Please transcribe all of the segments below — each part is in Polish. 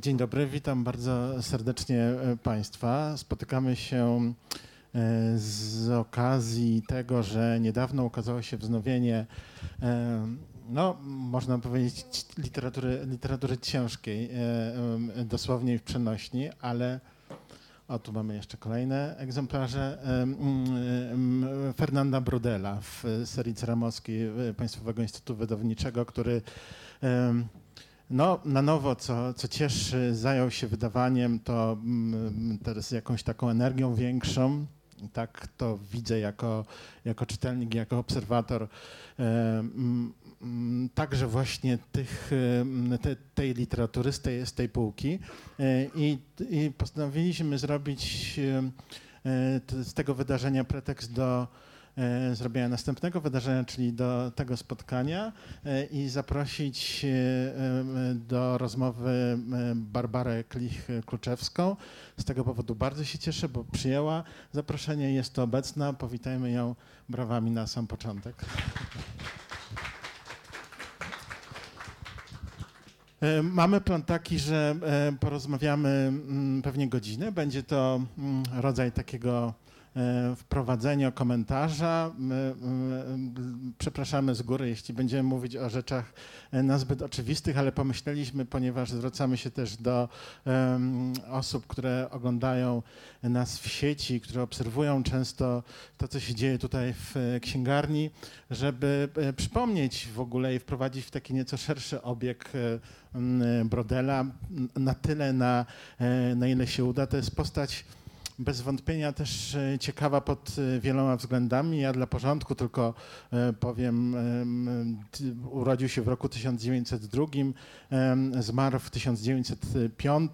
Dzień dobry, witam bardzo serdecznie e, Państwa. Spotykamy się e, z okazji tego, że niedawno ukazało się wznowienie, e, no można powiedzieć, literatury, literatury ciężkiej, dosłownie w przenośni, ale o, tu mamy jeszcze kolejne egzemplarze Fernanda Brudela w serii ceramowskiej Państwowego Instytutu Wydawniczego, który no, na nowo, co, co cieszy, zajął się wydawaniem, to mm, teraz jakąś taką energią większą. Tak to widzę jako, jako czytelnik, jako obserwator. E, mm, mm, także właśnie tych, e, te, tej literatury z tej, z tej półki. E, I, I postanowiliśmy zrobić z tego wydarzenia pretekst do E, zrobienia następnego wydarzenia, czyli do tego spotkania e, i zaprosić e, do rozmowy Barbarę Klich-Kluczewską. Z tego powodu bardzo się cieszę, bo przyjęła zaproszenie, jest tu obecna. Powitajmy ją brawami na sam początek. Mamy plan taki, że porozmawiamy mm, pewnie godzinę. Będzie to mm, rodzaj takiego E, wprowadzenia komentarza. My, przepraszamy z góry, jeśli będziemy mówić o rzeczach e, nazbyt oczywistych, ale pomyśleliśmy, ponieważ zwracamy się też do osób, które oglądają nas w sieci, które obserwują często to, co się dzieje tutaj w e, księgarni, żeby przypomnieć w ogóle i wprowadzić w taki nieco szerszy obieg Brodela na tyle, na, na ile się uda. To jest postać bez wątpienia też e, ciekawa pod e, wieloma względami. Ja dla porządku tylko e, powiem, urodził się w roku 1902, zmarł w 1905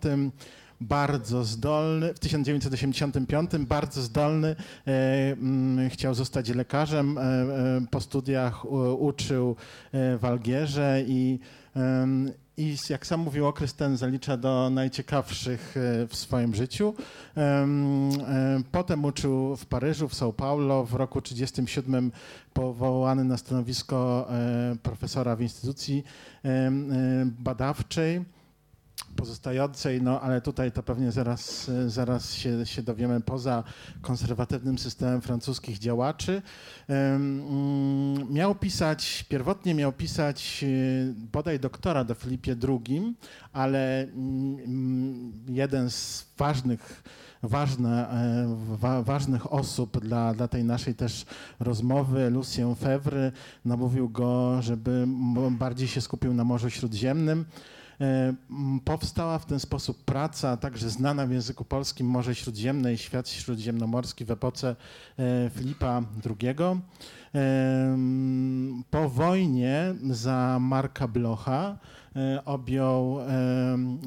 bardzo zdolny, w 1985 bardzo zdolny, chciał zostać lekarzem, po studiach uczył w Algierze i, i jak sam mówił, okres ten zalicza do najciekawszych e, w swoim życiu. E, potem uczył w Paryżu, w São Paulo. W roku 1937 powołany na stanowisko e, profesora w instytucji badawczej pozostającej, no ale tutaj to pewnie zaraz, zaraz się, się dowiemy, poza konserwatywnym systemem francuskich działaczy. Mm, miał pisać, pierwotnie miał pisać y, bodaj doktora do Filipie II, ale mm, jeden z ważnych ważne, e, wa, ważnych osób dla, dla tej naszej też rozmowy, Lucien Fevry, namówił go, żeby bardziej się skupił na Morzu Śródziemnym. E, powstała w ten sposób praca, także znana w języku polskim Morze Śródziemne i Świat Śródziemnomorski w epoce e, Filipa II. E, po wojnie za Marka Blocha objął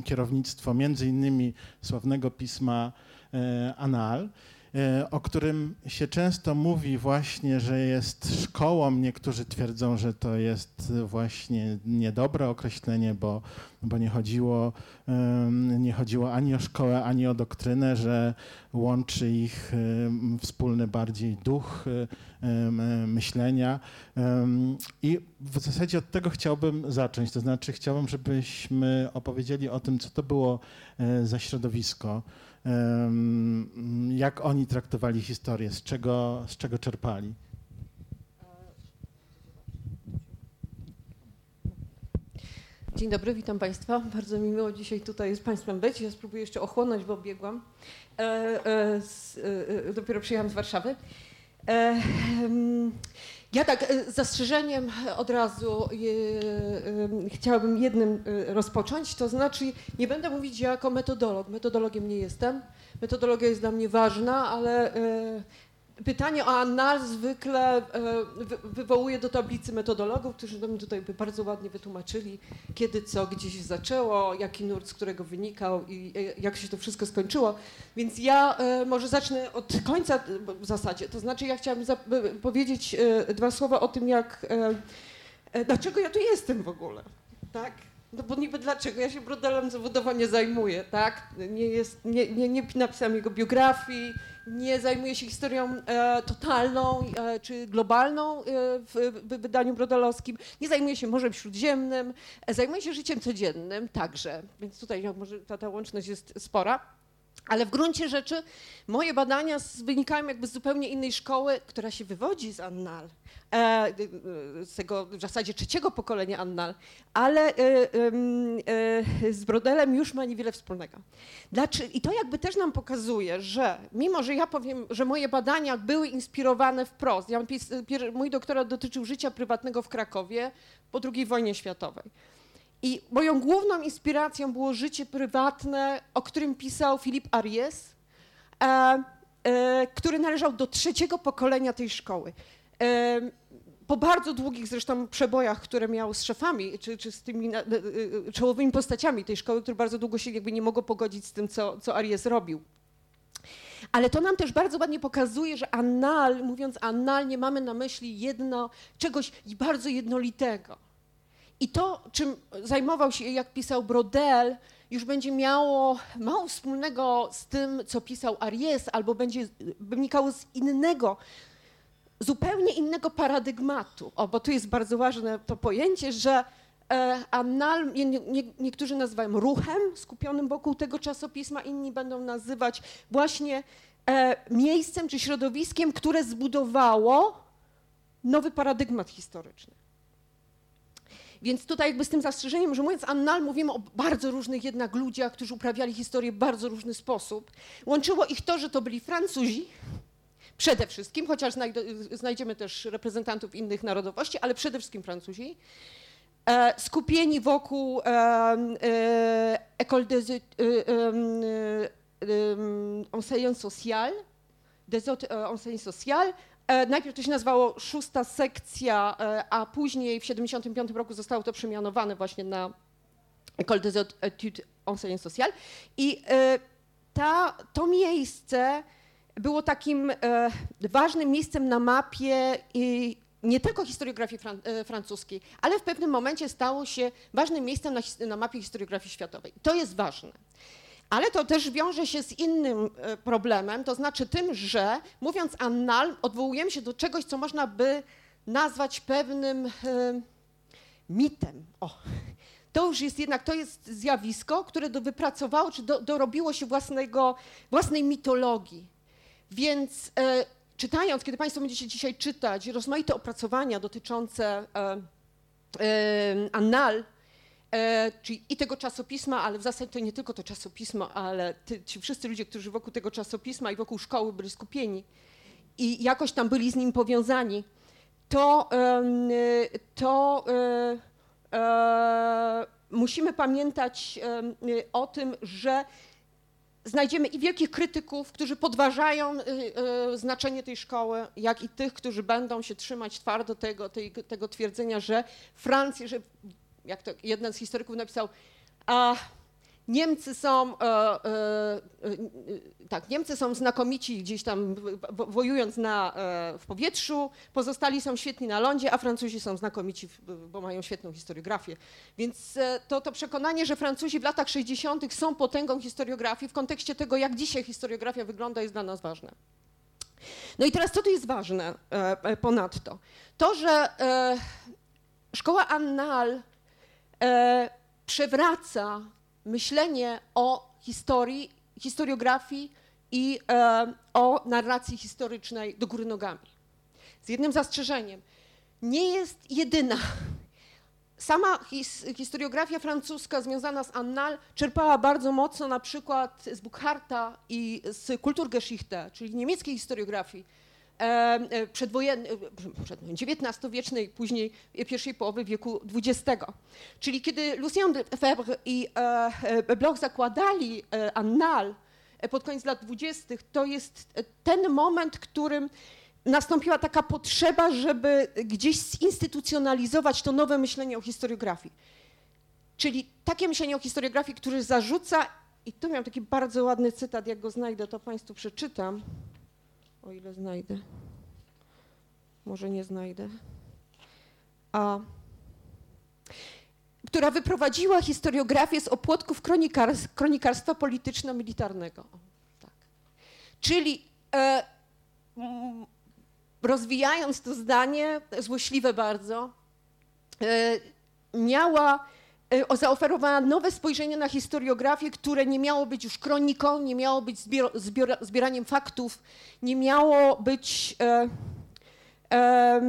kierownictwo między innymi sławnego pisma Anal. E, o którym się często mówi właśnie, że jest szkołą. Niektórzy twierdzą, że to jest właśnie niedobre określenie, bo, bo nie, chodziło, nie chodziło ani o szkołę, ani o doktrynę, że łączy ich wspólny bardziej duch myślenia. I w zasadzie od tego chciałbym zacząć. To znaczy, chciałbym, żebyśmy opowiedzieli o tym, co to było e, za środowisko jak oni traktowali historię, z czego, z czego czerpali. Dzień dobry, witam Państwa. Bardzo mi miło dzisiaj tutaj z Państwem być. Ja spróbuję jeszcze ochłonąć, bo biegłam. E, e, z, e, dopiero przyjechałam z Warszawy. E, ja tak, z zastrzeżeniem od razu chciałabym jednym rozpocząć, to znaczy nie będę mówić jako metodolog, metodologiem nie jestem, metodologia jest dla mnie ważna, ale Pytanie o anal zwykle e, wywołuje do tablicy metodologów, którzy mi tutaj by bardzo ładnie wytłumaczyli, kiedy co gdzieś się zaczęło, jaki nurt z którego wynikał i e, jak się to wszystko skończyło. Więc ja e, może zacznę od końca w zasadzie. To znaczy ja chciałam powiedzieć dwa słowa o tym, jak, dlaczego ja tu jestem w ogóle. Tak? No bo niby dlaczego? Ja się Brodelem zawodowo nie zajmuję, tak? Nie, jest, nie, nie, nie napisałam jego biografii, nie zajmuję się historią e, totalną e, czy globalną e, w, w wydaniu brodelowskim, nie zajmuję się Morzem Śródziemnym, e, zajmuję się życiem codziennym także, więc tutaj może ta, ta łączność jest spora. Ale w gruncie rzeczy moje badania wynikają jakby z zupełnie innej szkoły, która się wywodzi z Annal, e, e, z tego w zasadzie trzeciego pokolenia Annal, ale e, z Brodelem już ma niewiele wspólnego. Dlaczego? I to jakby też nam pokazuje, że mimo, że ja powiem, że moje badania były inspirowane wprost, ja, mój doktorat dotyczył życia prywatnego w Krakowie po II wojnie światowej. I moją główną inspiracją było życie prywatne, o którym pisał Filip Aries, e, e, który należał do trzeciego pokolenia tej szkoły. E, po bardzo długich zresztą przebojach, które miał z szefami, czy, czy z tymi czołowymi postaciami tej szkoły, które bardzo długo się jakby nie mogło pogodzić z tym, co, co Aries robił. Ale to nam też bardzo ładnie pokazuje, że anal, mówiąc anal, nie mamy na myśli jedno, czegoś bardzo jednolitego i to, czym zajmował się, jak pisał Brodel, już będzie miało mało wspólnego z tym, co pisał Aries, albo będzie wynikało z innego, zupełnie innego paradygmatu. O, bo tu jest bardzo ważne to pojęcie, że e, Annal nie, nie, niektórzy nazywają ruchem skupionym wokół tego czasopisma, inni będą nazywać właśnie e, miejscem czy środowiskiem, które zbudowało nowy paradygmat historyczny. Więc tutaj jakby z tym zastrzeżeniem, że mówiąc annal, mówimy o bardzo różnych jednak ludziach, którzy uprawiali historię w bardzo różny sposób. Łączyło ich to, że to byli Francuzi, przede wszystkim, chociaż znajdziemy też reprezentantów innych narodowości, ale przede wszystkim Francuzi, e, skupieni wokół e, e, École des e, Enseignants Social, des Enseignants Social, E, najpierw to się nazywało szósta sekcja, e, a później w 1975 roku zostało to przemianowane właśnie na École des études enseignement social. I e, ta, to miejsce było takim ważnym miejscem na mapie i nie tylko historiografii fran francuskiej, ale w pewnym momencie stało się ważnym miejscem na, na mapie historiografii światowej. To jest ważne. Ale to też wiąże się z innym e, problemem, to znaczy tym, że mówiąc annal, odwołujemy się do czegoś, co można by nazwać pewnym e, mitem. O, to już jest jednak, to jest zjawisko, które do, wypracowało, czy do, dorobiło się własnego, własnej mitologii. Więc e, czytając, kiedy Państwo będziecie dzisiaj czytać rozmaite opracowania dotyczące e, e, annal, E, czyli i tego czasopisma, ale w zasadzie to nie tylko to czasopismo, ale ty, ci wszyscy ludzie, którzy wokół tego czasopisma i wokół szkoły byli skupieni i jakoś tam byli z nim powiązani, to, to e, e, musimy pamiętać o tym, że znajdziemy i wielkich krytyków, którzy podważają znaczenie tej szkoły, jak i tych, którzy będą się trzymać twardo tego, tego twierdzenia, że Francja, że jak to jeden z historyków napisał, a Niemcy są, e, e, e, tak, Niemcy są znakomici gdzieś tam wojując na, w powietrzu, pozostali są świetni na lądzie, a Francuzi są znakomici, bo mają świetną historiografię. Więc to, to przekonanie, że Francuzi w latach 60. są potęgą historiografii w kontekście tego, jak dzisiaj historiografia wygląda, jest dla nas ważne. No i teraz co tu jest ważne ponadto? To, że szkoła Annal e, przewraca myślenie o historii, historiografii i e, o narracji historycznej do góry nogami. Z jednym zastrzeżeniem. Nie jest jedyna. Sama his, historiografia francuska związana z Annal czerpała bardzo mocno na przykład z Buchharta i z Kulturgeschichte, czyli niemieckiej historiografii przedwojennej, XIX-wiecznej, później pierwszej połowy wieku XX. Czyli kiedy Lucien Febvre i e, e, Bloch zakładali Annal pod koniec lat 20., to jest ten moment, którym nastąpiła taka potrzeba, żeby gdzieś zinstytucjonalizować to nowe myślenie o historiografii. Czyli takie myślenie o historiografii, które zarzuca, i tu miał taki bardzo ładny cytat, jak go znajdę, to Państwu przeczytam o ile znajdę. Może nie znajdę. A która wyprowadziła historiografię z opłotków kronikars kronikarstwa polityczno-militarnego. Tak. Czyli e, rozwijając to zdanie, złośliwe bardzo, e, miała, zaoferowała nowe spojrzenie na historiografię, które nie miało być już kroniką, nie miało być zbieraniem faktów, nie miało być e, e,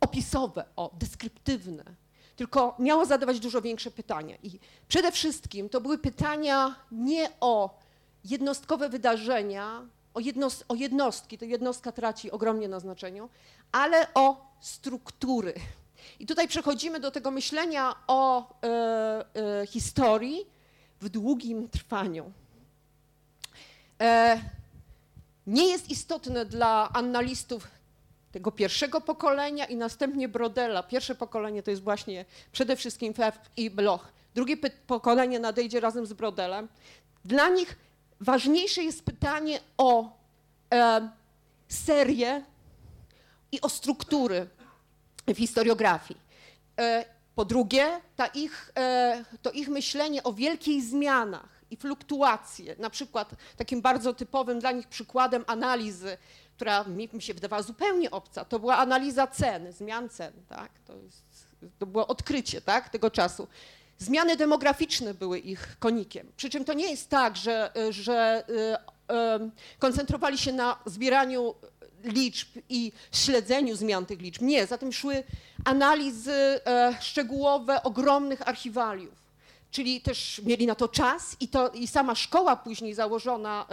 opisowe, o, deskryptywne, tylko miało zadawać dużo większe pytania. I przede wszystkim to były pytania nie o jednostkowe wydarzenia, o, jednost, o jednostki, to jednostka traci ogromnie na znaczeniu, ale o struktury. I tutaj przechodzimy do tego myślenia o e, e, historii w długim trwaniu. E, nie jest istotne dla analistów tego pierwszego pokolenia i następnie Brodella. Pierwsze pokolenie to jest właśnie przede wszystkim Feff i Bloch. Drugie pokolenie nadejdzie razem z Brodelem. Dla nich ważniejsze jest pytanie o e, serię i o struktury w historiografii. E, po drugie, ich, e, to ich myślenie o wielkich zmianach i fluktuacje, na przykład takim bardzo typowym dla nich przykładem analizy, która mi, mi się wydawała zupełnie obca, to była analiza cen, zmian cen, tak? to, jest, to było odkrycie tak, tego czasu. Zmiany demograficzne były ich konikiem. Przy czym to nie jest tak, że, że y, y, koncentrowali się na zbieraniu liczb i śledzeniu zmian tych liczb. Nie, za tym szły analizy y, szczegółowe ogromnych archiwaliów czyli też mieli na to czas i, to, i sama szkoła później założona,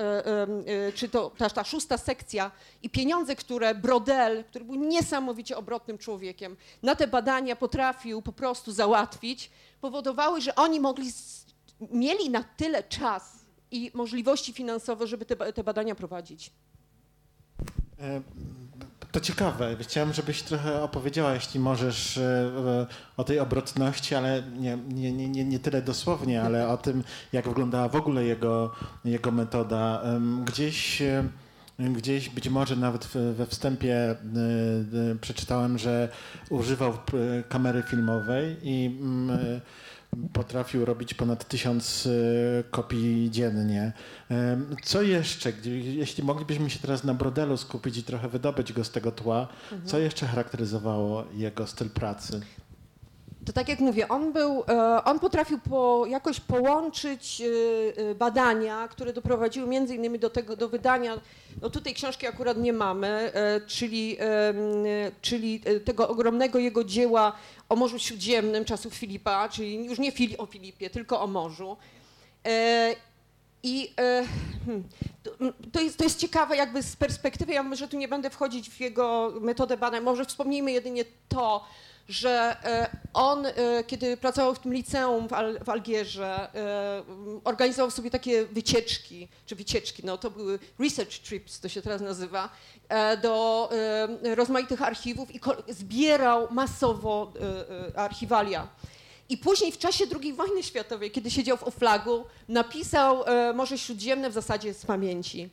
czy to ta, ta szósta sekcja i pieniądze, które Brodel, który był niesamowicie obrotnym człowiekiem, na te badania potrafił po prostu załatwić, powodowały, że oni mogli, mieli na tyle czas i możliwości finansowe, żeby te, te badania prowadzić. E, to ciekawe. Chciałem, żebyś trochę opowiedziała, jeśli możesz, e, o tej obrotności, ale nie, nie, nie, nie tyle dosłownie, ale o tym, jak wyglądała w ogóle jego, jego metoda. Gdzieś Gdzieś być może nawet we wstępie e, przeczytałem, że używał kamery filmowej i mm, potrafił robić ponad tysiąc e, kopii dziennie. Co jeszcze, jeśli moglibyśmy się teraz na Brodelu skupić i trochę wydobyć go z tego tła, mhm. co jeszcze charakteryzowało jego styl pracy? To tak jak mówię, on był, e, on potrafił po, jakoś połączyć e, e, badania, które doprowadziły między innymi do tego, do wydania, no tutaj książki akurat nie mamy, czyli, czyli tego ogromnego jego dzieła o Morzu Śródziemnym czasów Filipa, czyli już nie o Filipie, tylko o morzu. I hmm, to jest, to jest ciekawe jakby z perspektywy, ja może tu nie będę wchodzić w jego metodę badań, może wspomnijmy jedynie to, że e, on, e, kiedy pracował w tym liceum w, Al w Algierze, e, organizował sobie takie wycieczki, czy wycieczki, no to były research trips, to się teraz nazywa, do rozmaitych archiwów i zbierał masowo archiwalia. I później w czasie II wojny światowej, kiedy siedział w Oflagu, napisał Morze Śródziemne w zasadzie z pamięci.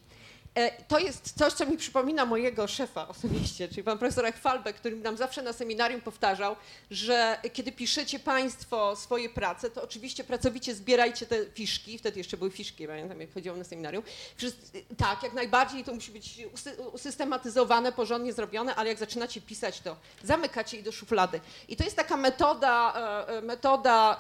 E, to jest coś, co mi przypomina mojego szefa osobiście, czyli pan profesor Echwalbe, który nam zawsze na seminarium powtarzał, że kiedy piszecie państwo swoje prace, to oczywiście pracowicie zbierajcie te fiszki, wtedy jeszcze były fiszki, pamiętam jak chodziłam na seminarium. Tak, jak najbardziej to musi być usystematyzowane, porządnie zrobione, ale jak zaczynacie pisać, to zamykacie je do szuflady. I to jest taka metoda, e, e, metoda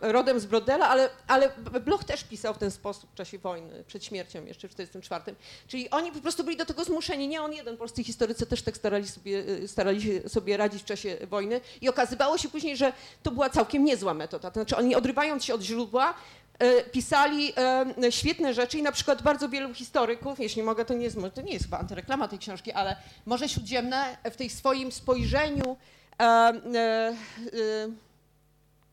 rodem z Brodela, ale, ale Bloch też pisał w ten sposób w czasie wojny, przed śmiercią jeszcze w 1944. Czyli oni po prostu byli do tego zmuszeni, nie on jeden, polscy historycy też tak starali, sobie, y, starali się sobie radzić w czasie wojny i okazywało się później, że to była całkiem niezła metoda. To znaczy oni odrywając się od źródła, y, pisali y, świetne rzeczy i na przykład bardzo wielu historyków, jeśli mogę, to nie jest, to nie jest chyba antyreklama tej książki, ale Morze Śródziemne w tej swoim spojrzeniu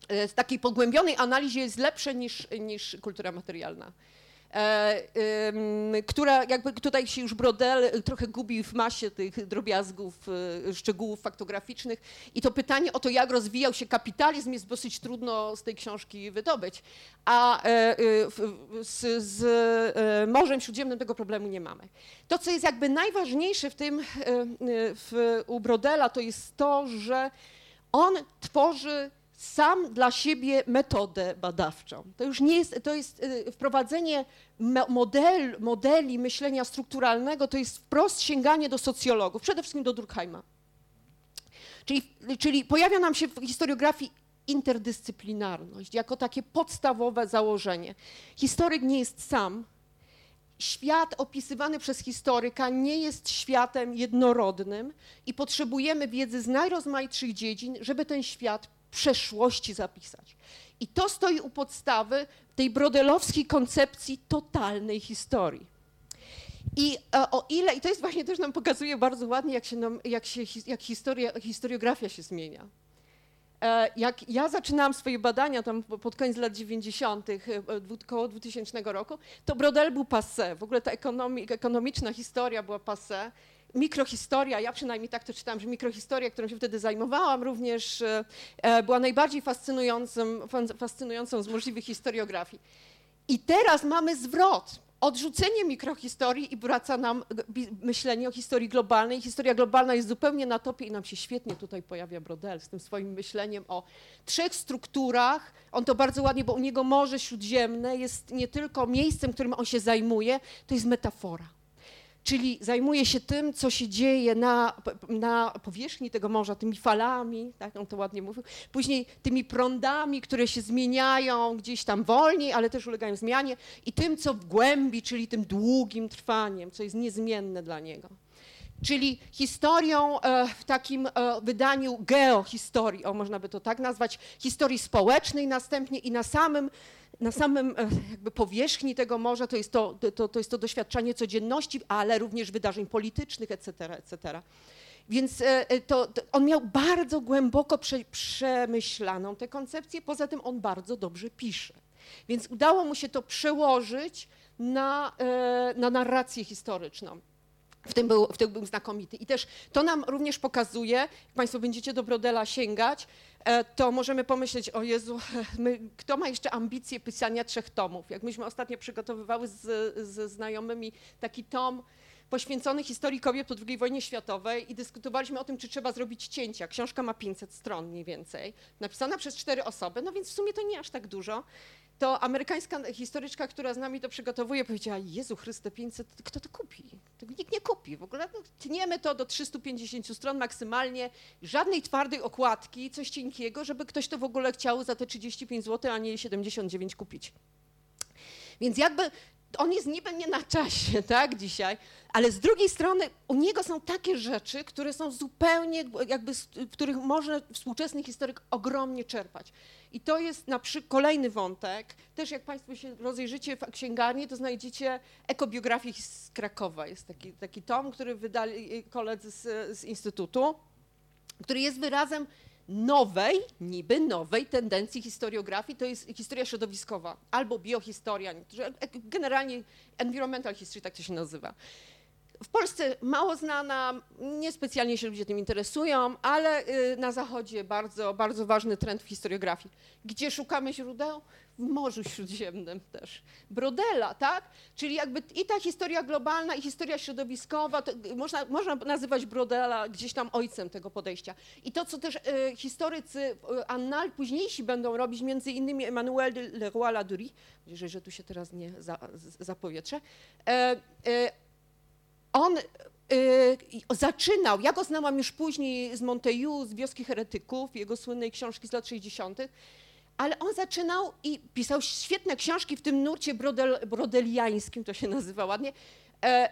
w takiej pogłębionej analizie jest lepsze niż, niż kultura materialna. E, która jakby tutaj się już Brodel trochę gubi w masie tych drobiazgów, e, szczegółów faktograficznych i to pytanie o to, jak rozwijał się kapitalizm jest dosyć trudno z tej książki wydobyć, a e, z, z Morzem Śródziemnym tego problemu nie mamy. To, co jest jakby najważniejsze w tym w, u Brodela, to jest to, że on tworzy sam dla siebie metodę badawczą. To już nie jest, to jest y, wprowadzenie model, modeli myślenia strukturalnego, to jest wprost sięganie do socjologów, przede wszystkim do Durkheima. Czyli, czyli pojawia nam się w historiografii interdyscyplinarność jako takie podstawowe założenie. Historyk nie jest sam. Świat opisywany przez historyka nie jest światem jednorodnym i potrzebujemy wiedzy z najrozmaitszych dziedzin, żeby ten świat przeszłości zapisać. I to stoi u podstawy tej brodelowskiej koncepcji totalnej historii. I e, o ile, i to jest właśnie też nam pokazuje bardzo ładnie, jak, się nam, jak, się, jak historia, historiografia się zmienia. E, jak ja zaczynałam swoje badania tam pod koniec lat 90., e, około 2000 roku, to Brodel był passé. W ogóle ta ekonomi, ekonomiczna historia była passé mikrohistoria, ja przynajmniej tak to czytałam, że mikrohistoria, którą się wtedy zajmowałam, również e, e, była najbardziej fascynującym, fascynującą z możliwych historiografii. I teraz mamy zwrot. Odrzucenie mikrohistorii i wraca nam myślenie o historii globalnej. Historia globalna jest zupełnie na topie i nam się świetnie tutaj pojawia Brodel z tym swoim myśleniem o trzech strukturach. On to bardzo ładnie, bo u niego Morze Śródziemne jest nie tylko miejscem, którym on się zajmuje, to jest metafora czyli zajmuje się tym, co się dzieje na, na powierzchni tego morza, tymi falami, tak on to ładnie mówił, później tymi prądami, które się zmieniają gdzieś tam wolniej, ale też ulegają zmianie i tym, co w głębi, czyli tym długim trwaniem, co jest niezmienne dla niego. Czyli historią e, w takim e, wydaniu geohistorii, o można by to tak nazwać, historii społecznej następnie i na samym na samym e, jakby powierzchni tego morza to jest to, to, to jest to doświadczanie codzienności, ale również wydarzeń politycznych, etc., etc. Więc e, e, to, to, on miał bardzo głęboko prze, przemyślaną tę koncepcję, poza tym on bardzo dobrze pisze. Więc udało mu się to przełożyć na, na narrację historyczną. W tym, był, w tym był znakomity. I też to nam również pokazuje, jak Państwo będziecie do Brodela sięgać, E, to możemy pomyśleć, o Jezu, my, kto ma jeszcze ambicje pisania trzech tomów? Jak myśmy ostatnio przygotowywały z, znajomymi taki tom poświęcony historii kobiet po II wojnie światowej i dyskutowaliśmy o tym, czy trzeba zrobić cięcia. Książka ma 500 stron mniej więcej, napisana przez cztery osoby, no więc w sumie to nie aż tak dużo to amerykańska historyczka, która z nami to przygotowuje, powiedziała, Jezu Chryste, 500, kto to kupi? Tego nikt nie kupi. W ogóle no, tniemy to do 350 stron maksymalnie, żadnej twardej okładki, coś cienkiego, żeby ktoś to w ogóle chciał za te 35 zł, a nie 79 kupić. Więc jakby on jest niby nie na czasie, tak, dzisiaj, ale z drugiej strony u niego są takie rzeczy, które są zupełnie, jakby, w których może współczesny historyk ogromnie czerpać. I to jest na przykład kolejny wątek. Też jak Państwo się rozejrzycie w księgarni, to znajdziecie ekobiografię z Krakowa. Jest taki, taki tom, który wydali koledzy z, z Instytutu, który jest wyrazem nowej, niby nowej tendencji historiografii, to jest historia środowiskowa albo biohistoria, generalnie environmental history, tak to się nazywa. W Polsce mało znana, niespecjalnie się ludzie tym interesują, ale y, na Zachodzie bardzo, bardzo ważny trend w historiografii. Gdzie szukamy źródeł? W Morzu Śródziemnym też. Brodela, tak? Czyli jakby i ta historia globalna, i historia środowiskowa, można, można nazywać Brodela gdzieś tam ojcem tego podejścia. I to, co też y, historycy y, annal późniejsi będą robić, między innymi Emmanuel de Leroy-Ladurie, że, że tu się teraz nie za, zapowietrzę, e, e, on y, zaczynał, ja go znałam już później z Montaigu, z Wioski Heretyków, jego słynnej książki z lat 60., ale on zaczynał i pisał świetne książki w tym nurcie brodel, brodeliańskim, to się nazywa ładnie, e, e,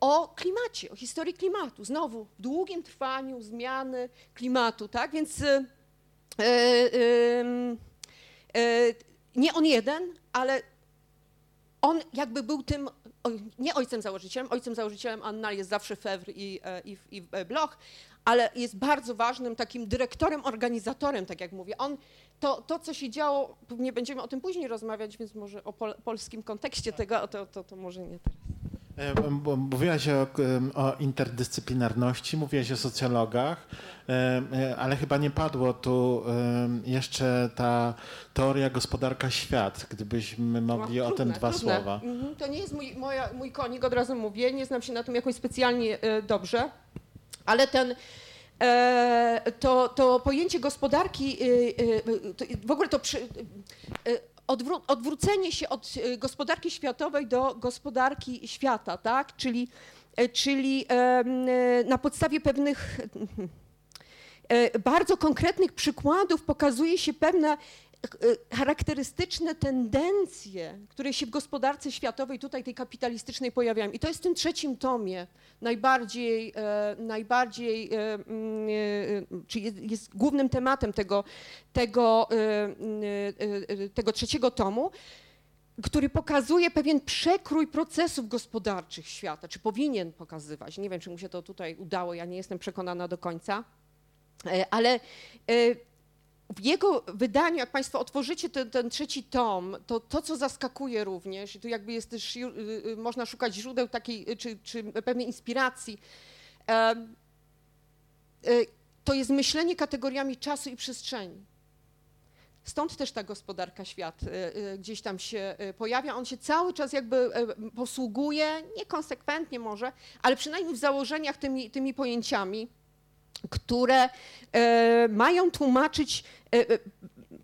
o klimacie, o historii klimatu. Znowu, w długim trwaniu zmiany klimatu, tak? Więc nie on jeden, ale on jakby był tym nie ojcem założycielem, ojcem założycielem Anna jest zawsze Fewr i, e, i, i e, Bloch, ale jest bardzo ważnym takim dyrektorem, organizatorem, tak jak mówię. On, to, to co się działo, nie będziemy o tym później rozmawiać, więc może o pol, polskim kontekście tego, to, to, to może nie teraz. E, mówiłaś o, o, interdyscyplinarności, mówiłaś o socjologach, e, e, ale chyba nie padło tu jeszcze ta teoria gospodarka świat, gdybyśmy mogli no, o tym dwa trudne. słowa. Mhm, to nie jest mój, moja, mój konik, od razu mówię, nie znam się na tym jakoś specjalnie dobrze, ale ten e, to, to pojęcie gospodarki, w ogóle to przy, odwró odwrócenie się od gospodarki światowej do gospodarki świata, tak? Czyli, czyli na podstawie pewnych bardzo konkretnych przykładów pokazuje się pewne E, charakterystyczne tendencje, które się w gospodarce światowej, tutaj tej kapitalistycznej pojawiają. I to jest w tym trzecim tomie najbardziej, e, najbardziej e, mm, czy jest, jest głównym tematem tego, tego, tego trzeciego tomu który pokazuje pewien przekrój procesów gospodarczych świata, czy powinien pokazywać. Nie wiem, czy mu się to tutaj udało, ja nie jestem przekonana do końca, ale w jego wydaniu, jak Państwo otworzycie ten, ten, trzeci tom, to to, co zaskakuje również, i tu jakby jest też, y, y, można szukać źródeł takiej, y, czy, czy pewnej inspiracji, to jest myślenie kategoriami czasu i przestrzeni. Stąd też ta gospodarka świat gdzieś tam się pojawia. On się cały czas jakby posługuje, niekonsekwentnie może, ale przynajmniej w założeniach tymi, tymi pojęciami które e, mają tłumaczyć e, e,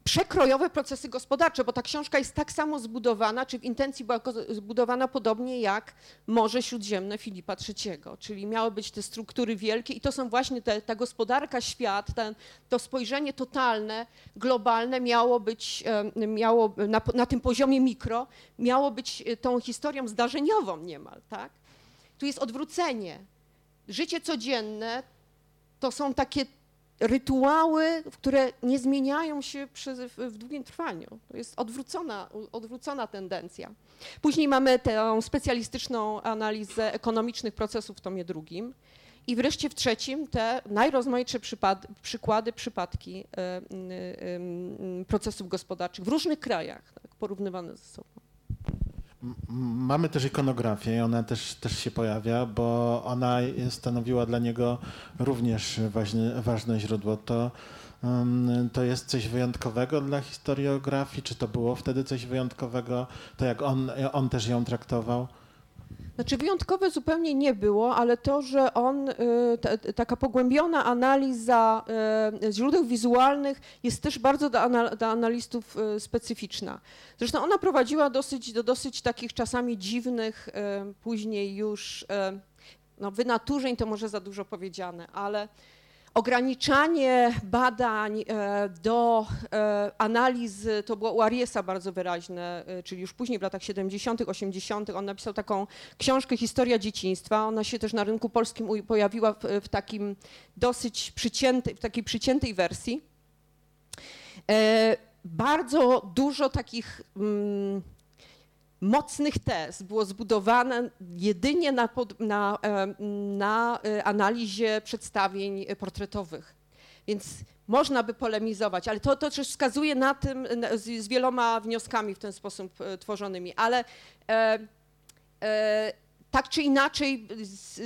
przekrojowe procesy gospodarcze, bo ta książka jest tak samo zbudowana, czy w intencji była zbudowana podobnie jak Morze Śródziemne Filipa III, czyli miały być te struktury wielkie i to są właśnie te, ta gospodarka, świat, ten, to spojrzenie totalne, globalne miało być, miało na, na tym poziomie mikro, miało być tą historią zdarzeniową niemal, tak? Tu jest odwrócenie. Życie codzienne to są takie rytuały, które nie zmieniają się przez, w długim trwaniu. To jest odwrócona, odwrócona tendencja. Później mamy tę specjalistyczną analizę ekonomicznych procesów w tomie drugim. I wreszcie w trzecim te najrozmaitsze przypad, przykłady, przypadki y, y, y, procesów gospodarczych w różnych krajach, tak, porównywane ze sobą. Mamy też ikonografię i ona też, też się pojawia, bo ona stanowiła dla niego również ważne, ważne źródło. To, to jest coś wyjątkowego dla historiografii? Czy to było wtedy coś wyjątkowego? To jak on, on też ją traktował? Znaczy wyjątkowe zupełnie nie było, ale to, że on, y, taka pogłębiona analiza y, źródeł wizualnych jest też bardzo dla, analistów y, specyficzna. Zresztą ona prowadziła dosyć, do dosyć takich czasami dziwnych, później już no, wynaturzeń to może za dużo powiedziane, ale Ograniczanie badań e, do e, analizy, to było u Ariesa bardzo wyraźne, e, czyli już później w latach 70., 80., on napisał taką książkę Historia dzieciństwa. Ona się też na rynku polskim pojawiła w, w takim dosyć przyciętej, w takiej przyciętej wersji. Bardzo dużo takich mm, mocnych tez było zbudowane jedynie na, pod, na, na e, analizie przedstawień portretowych. Więc można by polemizować, ale to, to też wskazuje na tym, z, z wieloma wnioskami w ten sposób e, tworzonymi, ale e, e, tak czy inaczej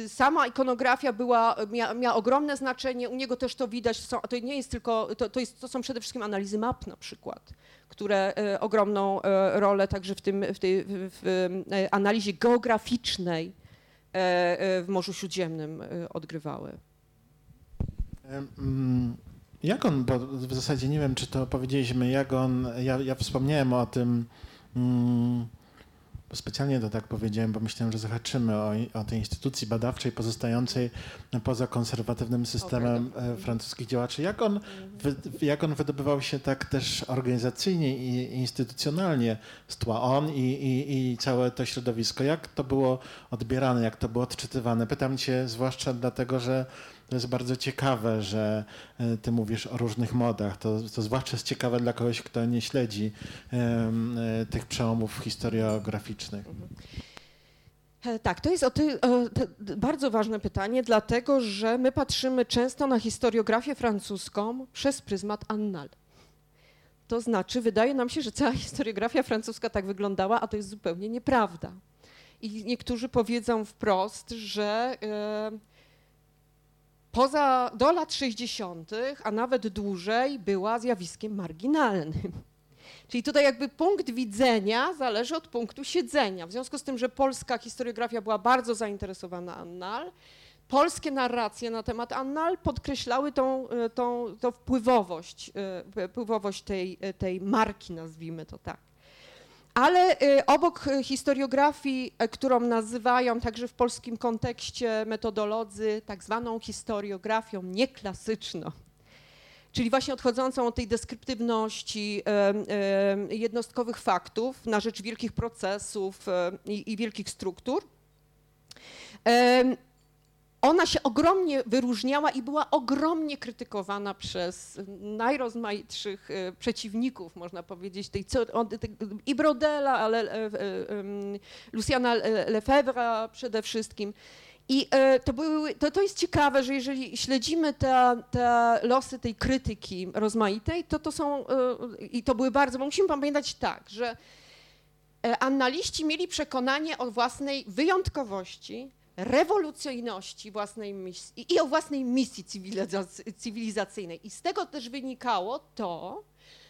sama ikonografia była, miała, miała ogromne znaczenie, u niego też to widać, to, są, to nie jest tylko, to, to, jest, to są przede wszystkim analizy map na przykład, które e, ogromną e, rolę także w, tym, w tej w e, analizie geograficznej w Morzu Śródziemnym odgrywały. Mm, jak on, bo w zasadzie nie wiem, czy to powiedzieliśmy, jak on, ja, ja wspomniałem o tym, mm, Specjalnie to tak powiedziałem, bo myślałem, że zahaczymy o, o tej instytucji badawczej pozostającej poza konserwatywnym systemem okay, francuskich działaczy. Jak on, jak on wydobywał się tak też organizacyjnie i instytucjonalnie z tła on i, i, i całe to środowisko? Jak to było odbierane, jak to było odczytywane? Pytam cię zwłaszcza dlatego, że to jest bardzo ciekawe, że e, ty mówisz o różnych modach. To, to zwłaszcza jest ciekawe dla kogoś, kto nie śledzi um, tych przełomów historiograficznych. Mhm. Tak, to jest o ty, o, bardzo ważne pytanie, dlatego że my patrzymy często na historiografię francuską przez pryzmat annal. To znaczy, wydaje nam się, że cała historiografia francuska tak wyglądała, a to jest zupełnie nieprawda. I niektórzy powiedzą wprost, że poza do lat 60., a nawet dłużej, była zjawiskiem marginalnym. Czyli tutaj jakby punkt widzenia zależy od punktu siedzenia. W związku z tym, że polska historiografia była bardzo zainteresowana annal, polskie narracje na temat Annal podkreślały tą, tą, tą wpływowość, wpływowość tej, tej marki, nazwijmy to tak. Ale obok historiografii, którą nazywają także w polskim kontekście metodolodzy tak zwaną historiografią nieklasyczną, czyli właśnie odchodzącą od tej deskryptywności jednostkowych faktów na rzecz wielkich procesów i wielkich struktur. Ona się ogromnie wyróżniała i była ogromnie krytykowana przez najrozmaitszych e, przeciwników, można powiedzieć, tej, i Brodela, ale e, e, Luciana Lefebvre przede wszystkim. I to, były, to, to jest ciekawe, że jeżeli śledzimy te, te losy tej krytyki rozmaitej, to to są, i to były bardzo, bo musimy pamiętać tak, że analiści mieli przekonanie o własnej wyjątkowości, rewolucyjności własnej misji i o własnej misji cywilizacyjnej. I z tego też wynikało to,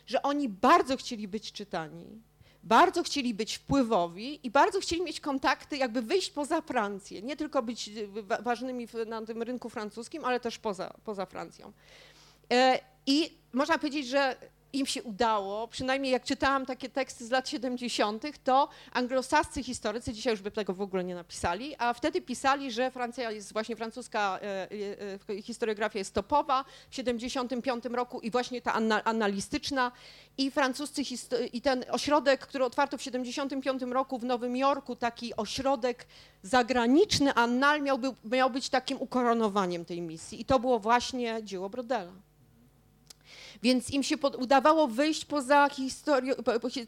że oni bardzo chcieli być czytani, bardzo chcieli być wpływowi i bardzo chcieli mieć kontakty, jakby wyjść poza Francję, nie tylko być e, ważnymi na tym rynku francuskim, ale też poza, poza Francją. E, I można powiedzieć, że im się udało, przynajmniej jak czytałam takie teksty z lat 70., to anglosascy historycy, dzisiaj już by tego w ogóle nie napisali, a wtedy pisali, że Francja jest właśnie francuska e, e, historiografia jest topowa w 75 roku i właśnie ta analistyczna i francuscy i ten ośrodek, który otwarto w 75 roku w Nowym Jorku, taki ośrodek zagraniczny, Annal miałby, miał być takim ukoronowaniem tej misji i to było właśnie dzieło Brodela. Więc im się pod, udawało wyjść poza,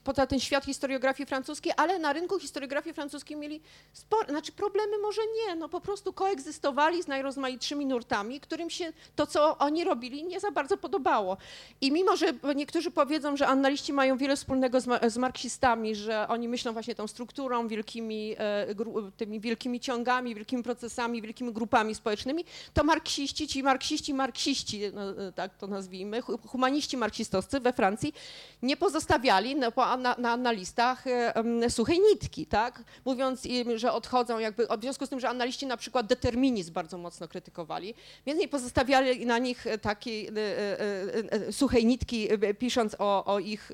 poza ten świat historiografii francuskiej, ale na rynku historiografii francuskiej mieli spore, znaczy problemy może nie, no po prostu koegzystowali z najrozmaitszymi nurtami, którym się to, co oni robili, nie za bardzo podobało. I mimo, że niektórzy powiedzą, że analiści mają wiele wspólnego z, z marksistami, że oni myślą właśnie tą strukturą, wielkimi, e, tymi wielkimi ciągami, wielkimi procesami, wielkimi grupami społecznymi, to marksiści, ci marksiści, marksiści, no, e, tak to nazwijmy, humaniści marksistowscy we Francji nie pozostawiali na, na, na, listach e, suchej nitki, tak? Mówiąc im, że odchodzą jakby, w związku z tym, że analiści na przykład determinizm bardzo mocno krytykowali, więc nie pozostawiali na nich takiej e, e, suchej nitki, pisząc o, o ich,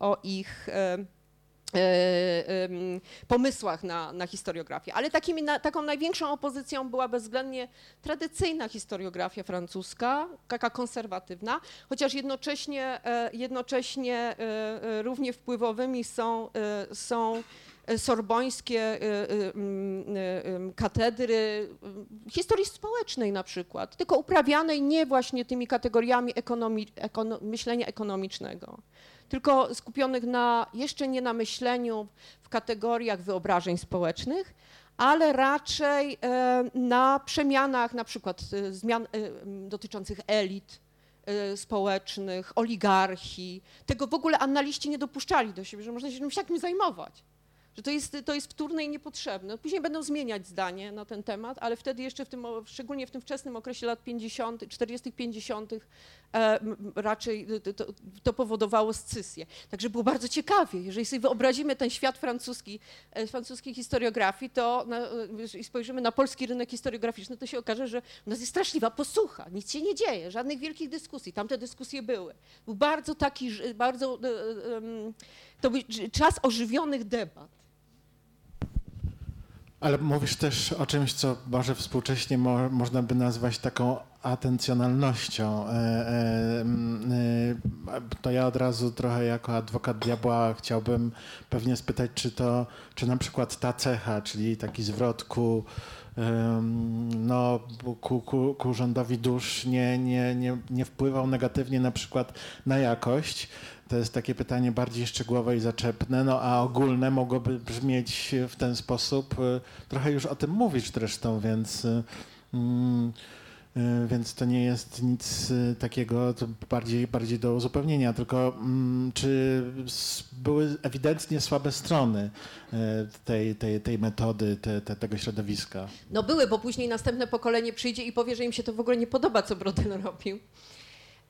o ich pomysłach na, na historiografię. Ale takimi, na, taką największą opozycją była bezwzględnie tradycyjna historiografia francuska, taka konserwatywna, chociaż jednocześnie, e, jednocześnie e, równie wpływowymi są, są sorbońskie katedry historii społecznej na przykład, tylko uprawianej nie właśnie tymi kategoriami ekonomi, ekono, myślenia ekonomicznego tylko skupionych na, jeszcze nie na myśleniu w kategoriach wyobrażeń społecznych, ale raczej e, na przemianach na przykład e, zmian e, dotyczących elit społecznych, oligarchii. Tego w ogóle analiści nie dopuszczali do siebie, że można się czymś takim zajmować że to jest, to jest wtórne i niepotrzebne. Później będą zmieniać zdanie na ten temat, ale wtedy jeszcze w tym, szczególnie w tym wczesnym okresie lat 50., 40., 50., e, raczej to, to, powodowało scysję. Także było bardzo ciekawie. Jeżeli sobie wyobrazimy ten świat francuski, e, francuskiej historiografii, to na, e, i spojrzymy na polski rynek historiograficzny, to się okaże, że u nas jest straszliwa posłucha, nic się nie dzieje, żadnych wielkich dyskusji. Tamte dyskusje były. Był bardzo taki, bardzo, e, e, to był czas ożywionych debat. Ale mówisz też o czymś, co może współcześnie mo można by nazwać taką atencjonalnością. E, e, e, to ja od razu trochę jako adwokat diabła chciałbym pewnie spytać, czy to, czy na przykład ta cecha, czyli taki zwrot ku, no, ku, ku, ku rządowi dusz nie, nie, nie, nie wpływał negatywnie na przykład na jakość. To jest takie pytanie bardziej szczegółowe i zaczepne, no a ogólne mogłoby brzmieć w ten sposób. Trochę już o tym mówisz zresztą, więc, mm, więc to nie jest nic takiego, to bardziej, bardziej do uzupełnienia, tylko mm, czy były ewidentnie słabe strony tej, tej, tej metody, te, te, tego środowiska? No były, bo później następne pokolenie przyjdzie i powie, że im się to w ogóle nie podoba, co Brodel robił.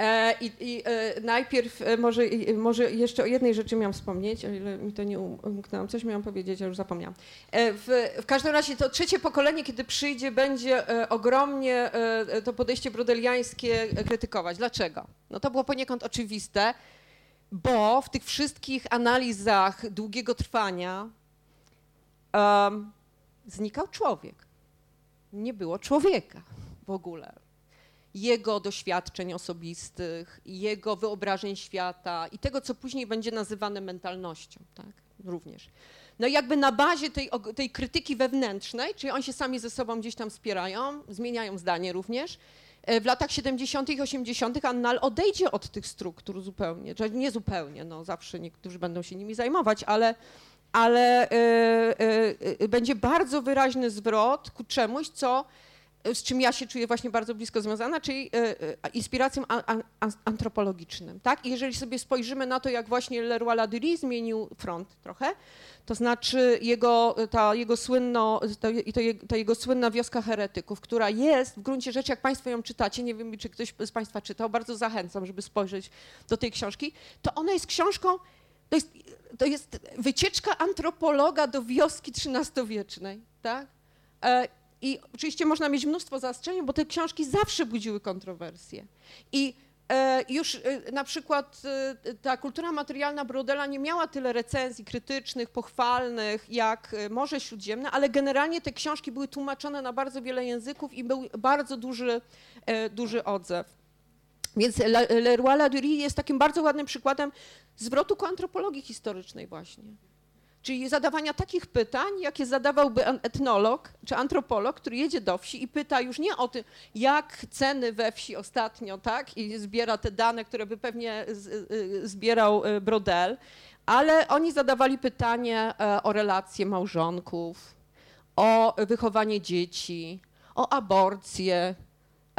E, I, i e, najpierw e, może, może jeszcze o jednej rzeczy miałam wspomnieć, o ile mi to nie um- umknęłam. Coś miałam powiedzieć, a już zapomniałam. W, w każdym razie to trzecie pokolenie, kiedy przyjdzie, będzie ogromnie to podejście brodeliańskie krytykować. Dlaczego? No to było poniekąd oczywiste, bo w tych wszystkich analizach długiego trwania em, znikał człowiek. Nie było człowieka w ogóle jego doświadczeń osobistych, jego wyobrażeń świata i tego, co później będzie nazywane mentalnością, tak, również. No i jakby na bazie tej, tej krytyki wewnętrznej, czyli oni się sami ze sobą gdzieś tam wspierają, zmieniają zdanie również, e, w latach 70. i 80. Annal odejdzie od tych struktur zupełnie, czy nie zupełnie, no zawsze niektórzy będą się nimi zajmować, ale, ale e, e, będzie bardzo wyraźny zwrot ku czemuś, co z czym ja się czuję właśnie bardzo blisko związana, czyli e, e, inspiracją antropologicznym. Tak? I jeżeli sobie spojrzymy na to, jak właśnie Leroy Ladurie zmienił front trochę, to znaczy jego, ta, jego słynno, to ta jego słynna wioska heretyków, która jest w gruncie rzeczy, jak Państwo ją czytacie, nie wiem, czy ktoś z Państwa czytał, bardzo zachęcam, żeby spojrzeć do tej książki, to ona jest książką, to jest, to jest wycieczka antropologa do wioski XIII-wiecznej. Tak? I oczywiście można mieć mnóstwo zastrzeżeń, bo te książki zawsze budziły kontrowersje. I e, już e, na przykład e, ta kultura materialna Brodela nie miała tyle recenzji krytycznych, pochwalnych jak Morze Śródziemne, ale generalnie te książki były tłumaczone na bardzo wiele języków i był bardzo duży, duży odzew. Więc Le- Leroy Ladurie jest takim bardzo ładnym przykładem zwrotu ku antropologii historycznej właśnie. Czyli zadawania takich pytań, jakie zadawałby etnolog czy antropolog, który jedzie do wsi i pyta już nie o tym, jak ceny we wsi ostatnio, tak, i zbiera te dane, które by pewnie zbierał y, Brodel, ale oni zadawali pytanie e, o relacje małżonków, o wychowanie dzieci, o aborcję,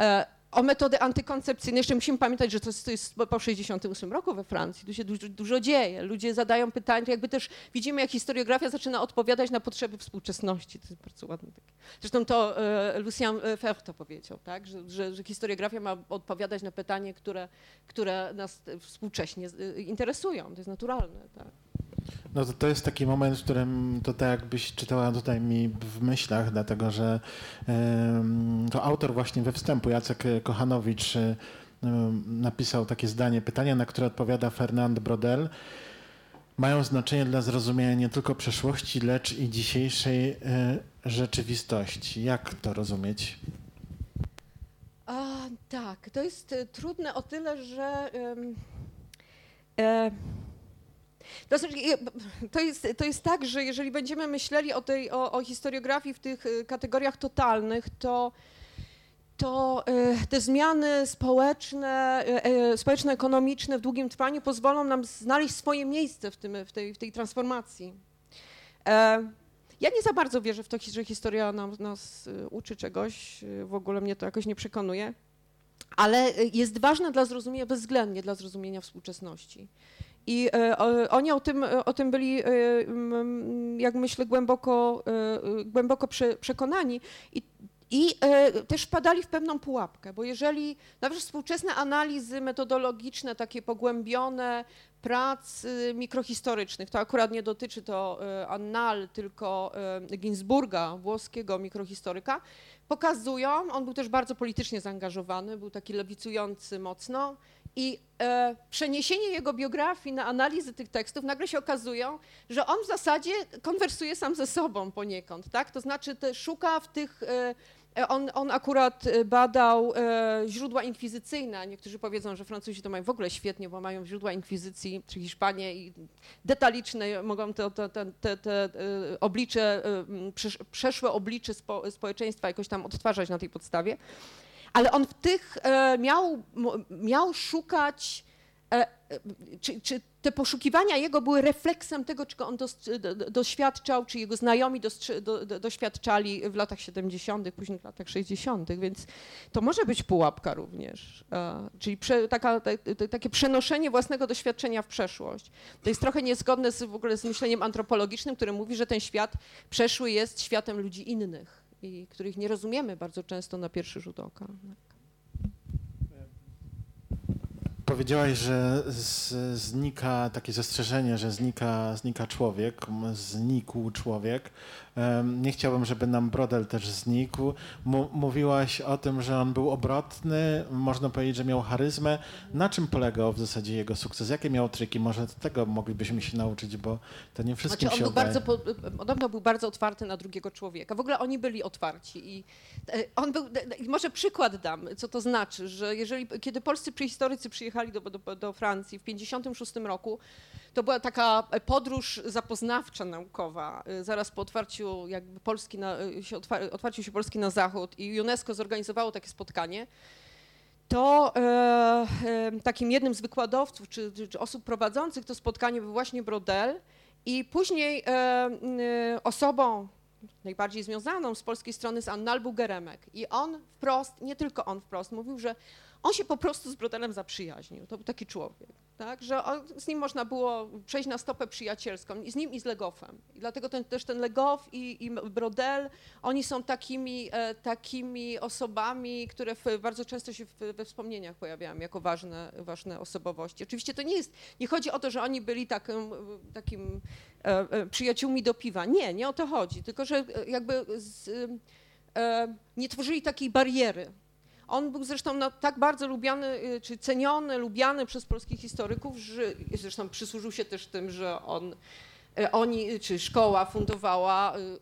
e, o metody antykoncepcyjne. Jeszcze musimy pamiętać, że to jest, to jest po 68 roku we Francji. Tu się dużo, dużo dzieje. Ludzie zadają pytania, jakby też widzimy, jak historiografia zaczyna odpowiadać na potrzeby współczesności. To jest bardzo ładne. Takie. Zresztą to e, Lucien Febvre to powiedział, tak? że, że, że historiografia ma odpowiadać na pytanie, które, które nas współcześnie e, interesują. To jest naturalne. Tak? No to, to jest taki moment, w którym to tak jakbyś czytała tutaj mi w myślach, dlatego że to autor właśnie we wstępu, Jacek Kochanowicz, napisał takie zdanie, pytania, na które odpowiada Fernand Brodel, mają znaczenie dla zrozumienia nie tylko przeszłości, lecz i dzisiejszej e, rzeczywistości. Jak to rozumieć? A, tak, to jest e, trudne o tyle, że. e, to, znaczy, je- to, jest, to jest tak, że jeżeli będziemy myśleli o, tej, o, o historiografii w tych e, kategoriach totalnych, to, to e, te zmiany społeczne, e, społeczno-ekonomiczne w długim trwaniu pozwolą nam znaleźć swoje miejsce w, tym, w, tej, w tej transformacji. E, ja nie za bardzo wierzę w to, że historia nam, nas y, uczy czegoś, y, w ogóle mnie to jakoś nie przekonuje, ale y, jest ważna dla zrozumienia, bezwzględnie dla zrozumienia współczesności. I o, oni o tym, o tym byli, mm, jak myślę, głęboko, y, głęboko prze, przekonani. I, i e, też wpadali w pewną pułapkę, bo jeżeli nawet współczesne analizy metodologiczne, takie pogłębione prac y, mikrohistorycznych, to akurat nie dotyczy to Annal, tylko Ginsburga, włoskiego mikrohistoryka, pokazują, on był też bardzo politycznie zaangażowany, był taki lewicujący mocno i e, przeniesienie jego biografii na analizy tych tekstów nagle się okazują, że on w zasadzie konwersuje sam ze sobą poniekąd, tak? To znaczy szuka w tych e, E, On, on akurat e, badał e, źródła inkwizycyjne. Niektórzy powiedzą, że Francuzi to mają w ogóle świetnie, bo mają źródła inkwizycji, czy Hiszpanie i detaliczne mogą te, te, te, te, e, oblicze, przeszłe oblicze spo, społeczeństwa jakoś tam odtwarzać na tej podstawie. Ale on w tych e, miał, miał szukać, e, e, czy, czy te poszukiwania jego były refleksem tego, czego on doświadczał, czy jego znajomi doświadczali w latach 70., później w latach 60., więc to może być pułapka również. Czyli taka, takie przenoszenie własnego doświadczenia w przeszłość. To jest trochę niezgodne z, w ogóle z myśleniem antropologicznym, które mówi, że ten świat przeszły jest światem ludzi innych i których nie rozumiemy bardzo często na pierwszy rzut oka. powiedziałaś, że z, znika takie zastrzeżenie, że znika, znika człowiek, znikł człowiek. Nie chciałbym, żeby nam Brodel też znikł. Mówiłaś o tym, że on był obrotny, można powiedzieć, że miał charyzmę. Na czym polegał w zasadzie jego sukces? Jakie miał triki? Może tego moglibyśmy się nauczyć, bo to nie wszystkim znaczy, on się był udaje. bardzo, Podobno był bardzo otwarty na drugiego człowieka. W ogóle oni byli otwarci. I e, on był, może przykład dam, co to znaczy, że jeżeli, kiedy polscy prehistorycy przyjechali do, do, do Francji w 1956 roku, to była taka podróż zapoznawcza naukowa, y, zaraz po otwarciu jakby Polski na, y, się otwarciu się Polski na zachód i UNESCO zorganizowało takie spotkanie, to e, e, takim jednym z wykładowców czy, czy, czy, osób prowadzących to spotkanie był właśnie Brodel i później e, e, osobą najbardziej związaną z polskiej strony jest Annalbu Geremek. I on wprost, nie tylko on wprost, mówił, że on się po prostu z Brodelem zaprzyjaźnił. To był taki człowiek, tak? że on, z nim można było przejść na stopę przyjacielską, z nim i z Legoffem. I dlatego ten, też ten Legoff i, i Brodel, oni są takimi, e, takimi osobami, które w, bardzo często się w, we wspomnieniach pojawiają jako ważne, ważne osobowości. Oczywiście to nie jest, nie chodzi o to, że oni byli takim, takim e, e, przyjaciółmi do piwa. Nie, nie o to chodzi, tylko że jakby z, nie tworzyli takiej bariery on był zresztą no, tak bardzo lubiany, y, czy ceniony, lubiany przez polskich historyków, że zresztą przysłużył się też tym, że on, y, oni, czy szkoła fundowała y,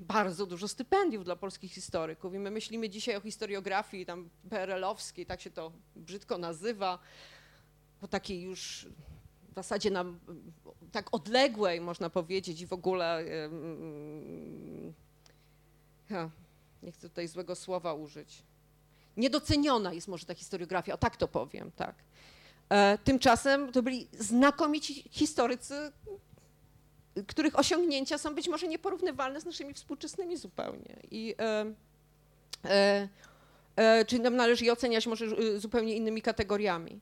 bardzo dużo stypendiów dla polskich historyków. I my myślimy dzisiaj o historiografii tam PRL-owskiej, tak się to brzydko nazywa, bo takiej już w zasadzie nam tak odległej, można powiedzieć, i w ogóle. Ja, nie chcę tutaj złego słowa użyć Niedoceniona jest może ta historiografia, o tak to powiem, tak. E, tymczasem to byli znakomici historycy, których osiągnięcia są być może nieporównywalne z naszymi współczesnymi zupełnie. I, e, e, e czy nam należy je oceniać może e, zupełnie innymi kategoriami.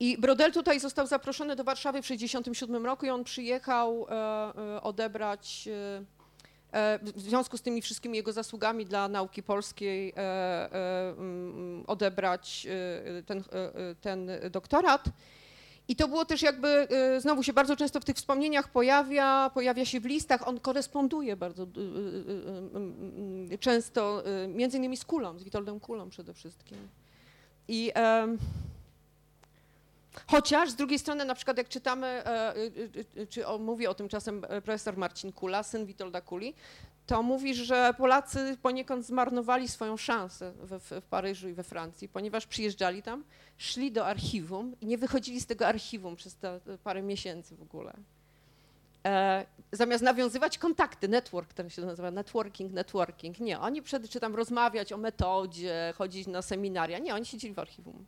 I Brodel tutaj został zaproszony do Warszawy w 1967 roku i on przyjechał e, odebrać w związku z tymi wszystkimi jego zasługami dla nauki polskiej e, e, mm, odebrać ten, ten doktorat. I to było też jakby, znowu się bardzo często w tych wspomnieniach pojawia, pojawia się w listach, on koresponduje bardzo często, między innymi z Kulą, z Witoldem Kulą przede wszystkim. I Chociaż z drugiej strony, na przykład jak czytamy, e, e, e, czy mówi o tym czasem profesor Marcin Kula, syn Witolda Kuli, to mówi, że Polacy poniekąd zmarnowali swoją szansę w, w, Paryżu i we Francji, ponieważ przyjeżdżali tam, szli do archiwum i nie wychodzili z tego archiwum przez te parę miesięcy w ogóle. Zamiast nawiązywać kontakty, network, który się nazywa networking, networking, nie, oni przed, czy tam rozmawiać o metodzie, chodzić na seminaria, nie, oni siedzieli w archiwum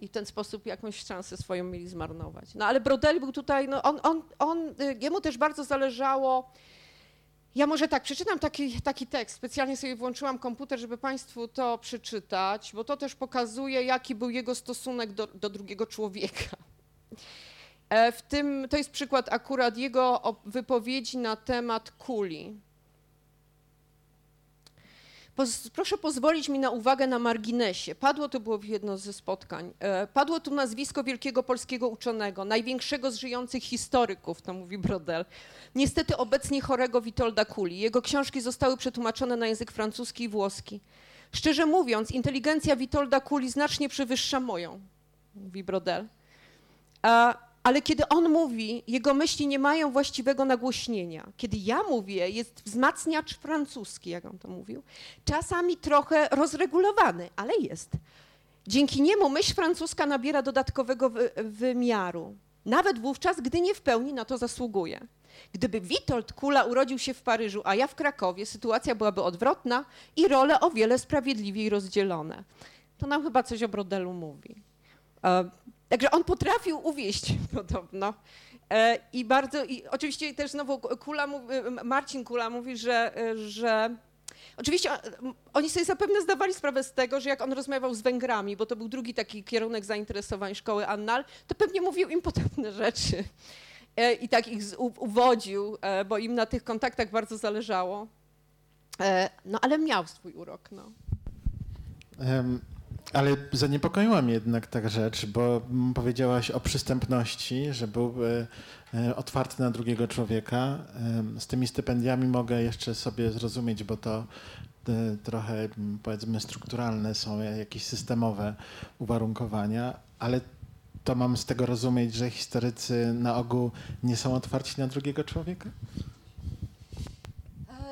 i w ten sposób jakąś szansę swoją mieli zmarnować. No ale Brodel był tutaj, no on, on, on, y, jemu też bardzo zależało, ja może tak, przeczytam taki, taki tekst, specjalnie sobie włączyłam komputer, żeby Państwu to przeczytać, bo to też pokazuje, jaki był jego stosunek do, do drugiego człowieka. E, w tym, to jest przykład akurat jego wypowiedzi na temat kuli proszę pozwolić mi na uwagę na marginesie. Padło to było w jedno ze spotkań. E, padło tu nazwisko wielkiego polskiego uczonego, największego z żyjących historyków, to mówi Brodel. Niestety obecnie chorego Witolda Kuli. Jego książki zostały przetłumaczone na język francuski i włoski. Szczerze mówiąc, inteligencja Witolda Kuli znacznie przewyższa moją, mówi Brodel. A ale kiedy on mówi, jego myśli nie mają właściwego nagłośnienia. Kiedy ja mówię, jest wzmacniacz francuski, jak on to mówił, czasami trochę rozregulowany, ale jest. Dzięki niemu myśl francuska nabiera dodatkowego wymiaru, nawet wówczas, gdy nie w pełni na to zasługuje. Gdyby Witold Kula urodził się w Paryżu, a ja w Krakowie, sytuacja byłaby odwrotna i role o wiele sprawiedliwiej rozdzielone. To nam chyba coś o Brodelu mówi. E, Także on potrafił uwieść podobno. E, I bardzo, i oczywiście też znowu Kula, Marcin Kula mówi, że, że Oczywiście oni sobie zapewne zdawali sprawę z tego, że jak on rozmawiał z Węgrami, bo to był drugi taki kierunek zainteresowań szkoły Annal, to pewnie mówił im podobne rzeczy e, i tak ich uwodził, e, bo im na tych kontaktach bardzo zależało. No ale miał swój urok. No. Um Ale zaniepokoiła mnie jednak ta rzecz, bo powiedziałaś o przystępności, że był e, otwarty na drugiego człowieka. Z tymi stypendiami mogę jeszcze sobie zrozumieć, bo to e, trochę mm, powiedzmy strukturalne są jakieś systemowe uwarunkowania, ale to mam z tego rozumieć, że historycy na ogół nie są otwarci na drugiego człowieka?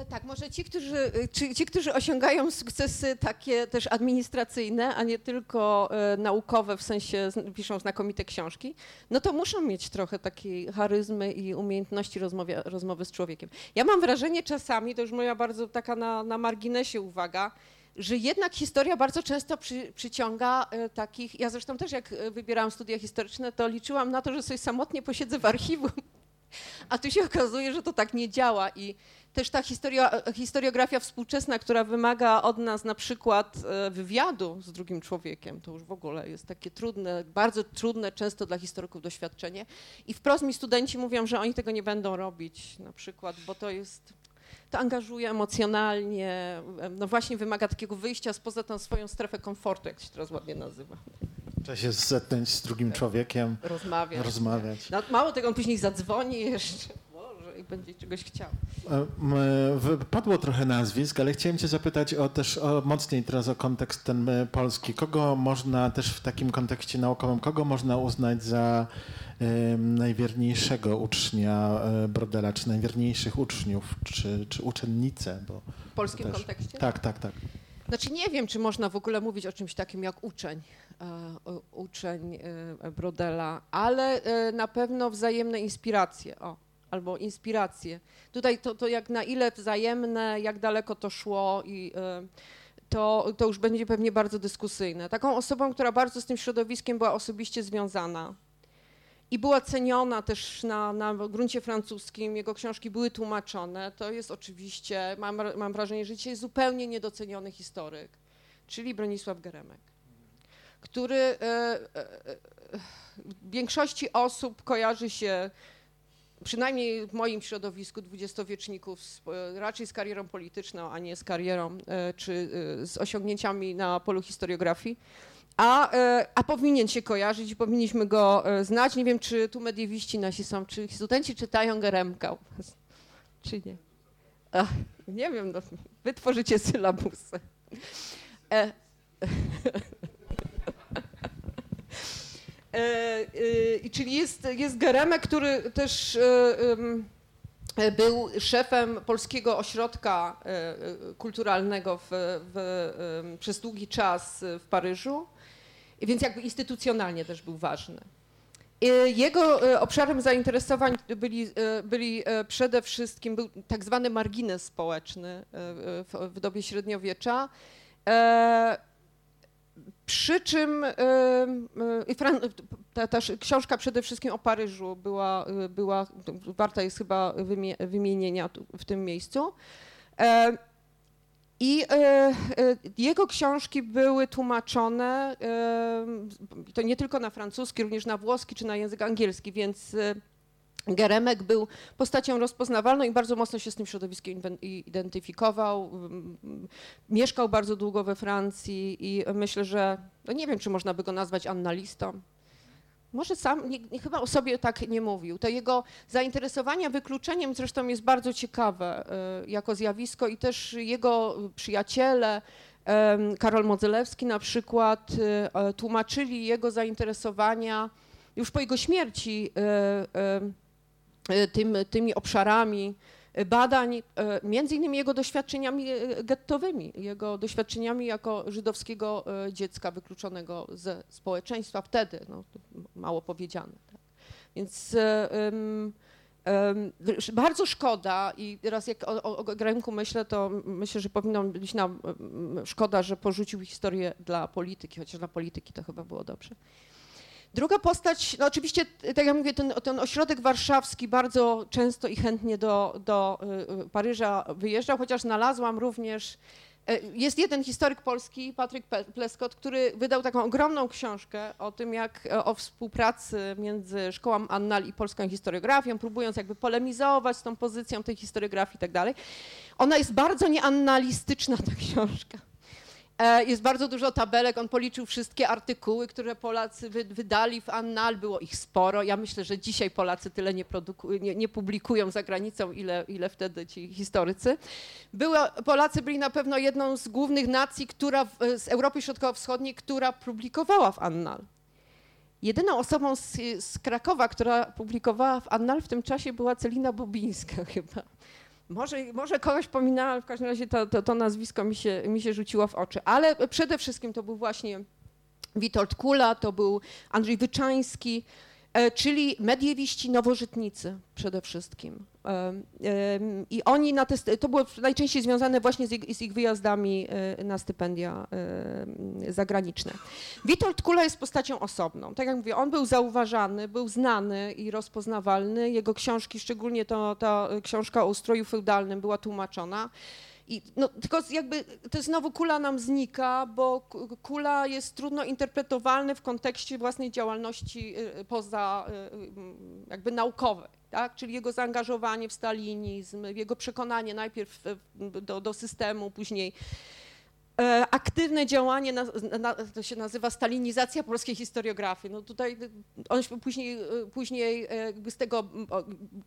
Tak, może ci którzy, ci, ci, którzy osiągają sukcesy takie też administracyjne, a nie tylko e, naukowe, w sensie piszą znakomite książki, no to muszą mieć trochę takiej charyzmy i umiejętności rozmowy z człowiekiem. Ja mam wrażenie czasami, to już moja bardzo taka na, na marginesie uwaga, że jednak historia bardzo często przy, przyciąga e, takich, ja zresztą też jak wybierałam studia historyczne, to liczyłam na to, że sobie samotnie posiedzę w archiwum, a tu się okazuje, że to tak nie działa i też ta historiografia współczesna, która wymaga od nas na przykład e, wywiadu z drugim człowiekiem, to już w ogóle jest takie trudne, bardzo trudne często dla historyków doświadczenie. I wprost mi studenci mówią, że oni tego nie będą robić na przykład, bo to jest, to angażuje emocjonalnie, no właśnie wymaga takiego wyjścia spoza tą swoją strefę komfortu, jak się teraz ładnie nazywa. Trzeba się zetknąć z drugim człowiekiem, rozmawiać. rozmawiać. No, mało tego, on później zadzwoni jeszcze i będzie czegoś chciał. E, padło trochę nazwisk, ale chciałem cię zapytać o też o, mocniej teraz o kontekst ten e, polski. Kogo można też w takim kontekście naukowym, kogo można uznać za najwierniejszego ucznia Brodela, czy najwierniejszych uczniów, czy, czy uczennice? Bo w polskim też, kontekście? Tak, tak, tak. Znaczy nie wiem, czy można w ogóle mówić o czymś takim jak uczeń, uczeń Brodela, ale na pewno wzajemne inspiracje. O, albo inspiracje. Tutaj to, to jak na ile wzajemne, jak daleko to szło i to, to już będzie pewnie bardzo dyskusyjne. Taką osobą, która bardzo z tym środowiskiem była osobiście związana i była ceniona też na, na gruncie francuskim, jego książki były tłumaczone, to jest oczywiście, mam, mam wrażenie, że dzisiaj zupełnie niedoceniony historyk, czyli Bronisław Geremek, który y, y, większości osób kojarzy się przynajmniej w moim środowisku dwudziestowieczników, raczej z karierą polityczną, a nie z karierą e, czy e, z osiągnięciami na polu historiografii. A, e, a powinien się kojarzyć powinniśmy go znać. Nie wiem, czy tu mediewiści nasi są, czy studenci czytają Geremka, czy nie. Ach, nie wiem, no, wy tworzycie sylabusy. E, E, e, czyli jest, jest Geremek, który też e, był szefem Polskiego Ośrodka Kulturalnego w, w, przez długi czas w Paryżu, więc jakby instytucjonalnie też był ważny. Jego obszarem zainteresowań byli, byli przede wszystkim był tak zwany margines społeczny w, w dobie średniowiecza. Przy czym y, y, ta, ta, książka przede wszystkim o Paryżu była, y, była warta jest chyba wymienienia w tym miejscu. E, I jego książki były tłumaczone, to nie tylko na francuski, również na włoski czy na język angielski, więc Geremek był postacią rozpoznawalną i bardzo mocno się z tym środowiskiem identyfikował. Mieszkał bardzo długo we Francji i myślę, że no nie wiem, czy można by go nazwać annalistą. Może sam, nie, nie, chyba o sobie tak nie mówił. To jego zainteresowanie wykluczeniem zresztą jest bardzo ciekawe y, jako zjawisko i też jego przyjaciele, y, Karol Modzelewski na przykład, y, tłumaczyli jego zainteresowania już po jego śmierci tym, tymi obszarami badań, e, między innymi jego doświadczeniami e, gettowymi, jego doświadczeniami jako żydowskiego dziecka wykluczonego ze społeczeństwa wtedy, no, mało powiedziane. Tak. Więc um, um, bardzo szkoda i teraz jak o, o Gremku myślę, to myślę, że powinno być nam szkoda, że porzucił historię dla polityki, chociaż dla polityki to chyba było dobrze. Druga postać, no oczywiście, tak jak mówię, ten, ten ośrodek warszawski bardzo często i chętnie do, do y, y, Paryża wyjeżdżał, chociaż znalazłam również jest jeden historyk polski, Patryk Pleskot, który wydał taką ogromną książkę o tym, jak o współpracy między szkołą Annal i polską historiografią, próbując jakby polemizować z tą pozycją tej historiografii i tak dalej. Ona jest bardzo nieannalistyczna, ta książka. E, jest bardzo dużo tabelek, on policzył wszystkie artykuły, które Polacy wy, wydali w Annal, było ich sporo. Ja myślę, że dzisiaj Polacy tyle nie, nie, nie, publikują za granicą, ile, ile wtedy ci historycy. Polacy byli na pewno jedną z głównych nacji, która w, z Europy Środkowo-Wschodniej, która publikowała w Annal. Jedyną osobą z, z Krakowa, która publikowała w Annal w tym czasie była Celina Bobińska chyba. Może, może kogoś pominęłam, ale w każdym razie to, to, to, nazwisko mi się, mi się rzuciło w oczy. Ale przede wszystkim to był właśnie Witold Kula, to był Andrzej Wyczański, czyli mediewiści, nowożytnicy przede wszystkim. I oni na te, to było najczęściej związane właśnie z ich, z ich wyjazdami e, na stypendia zagraniczne. Witold Kula jest postacią osobną. Tak jak mówię, on był zauważany, był znany i rozpoznawalny. Jego książki, szczególnie to, ta książka o ustroju feudalnym była tłumaczona. I no, tylko jakby to znowu kula nam znika, bo kula jest trudno interpretowalny w kontekście własnej działalności y, poza y, jakby naukowej. Tak? Czyli jego zaangażowanie w stalinizm, jego przekonanie najpierw do, do systemu, później aktywne działanie, na, na, to się nazywa stalinizacja polskiej historiografii. No tutaj on się później, e, później e, z tego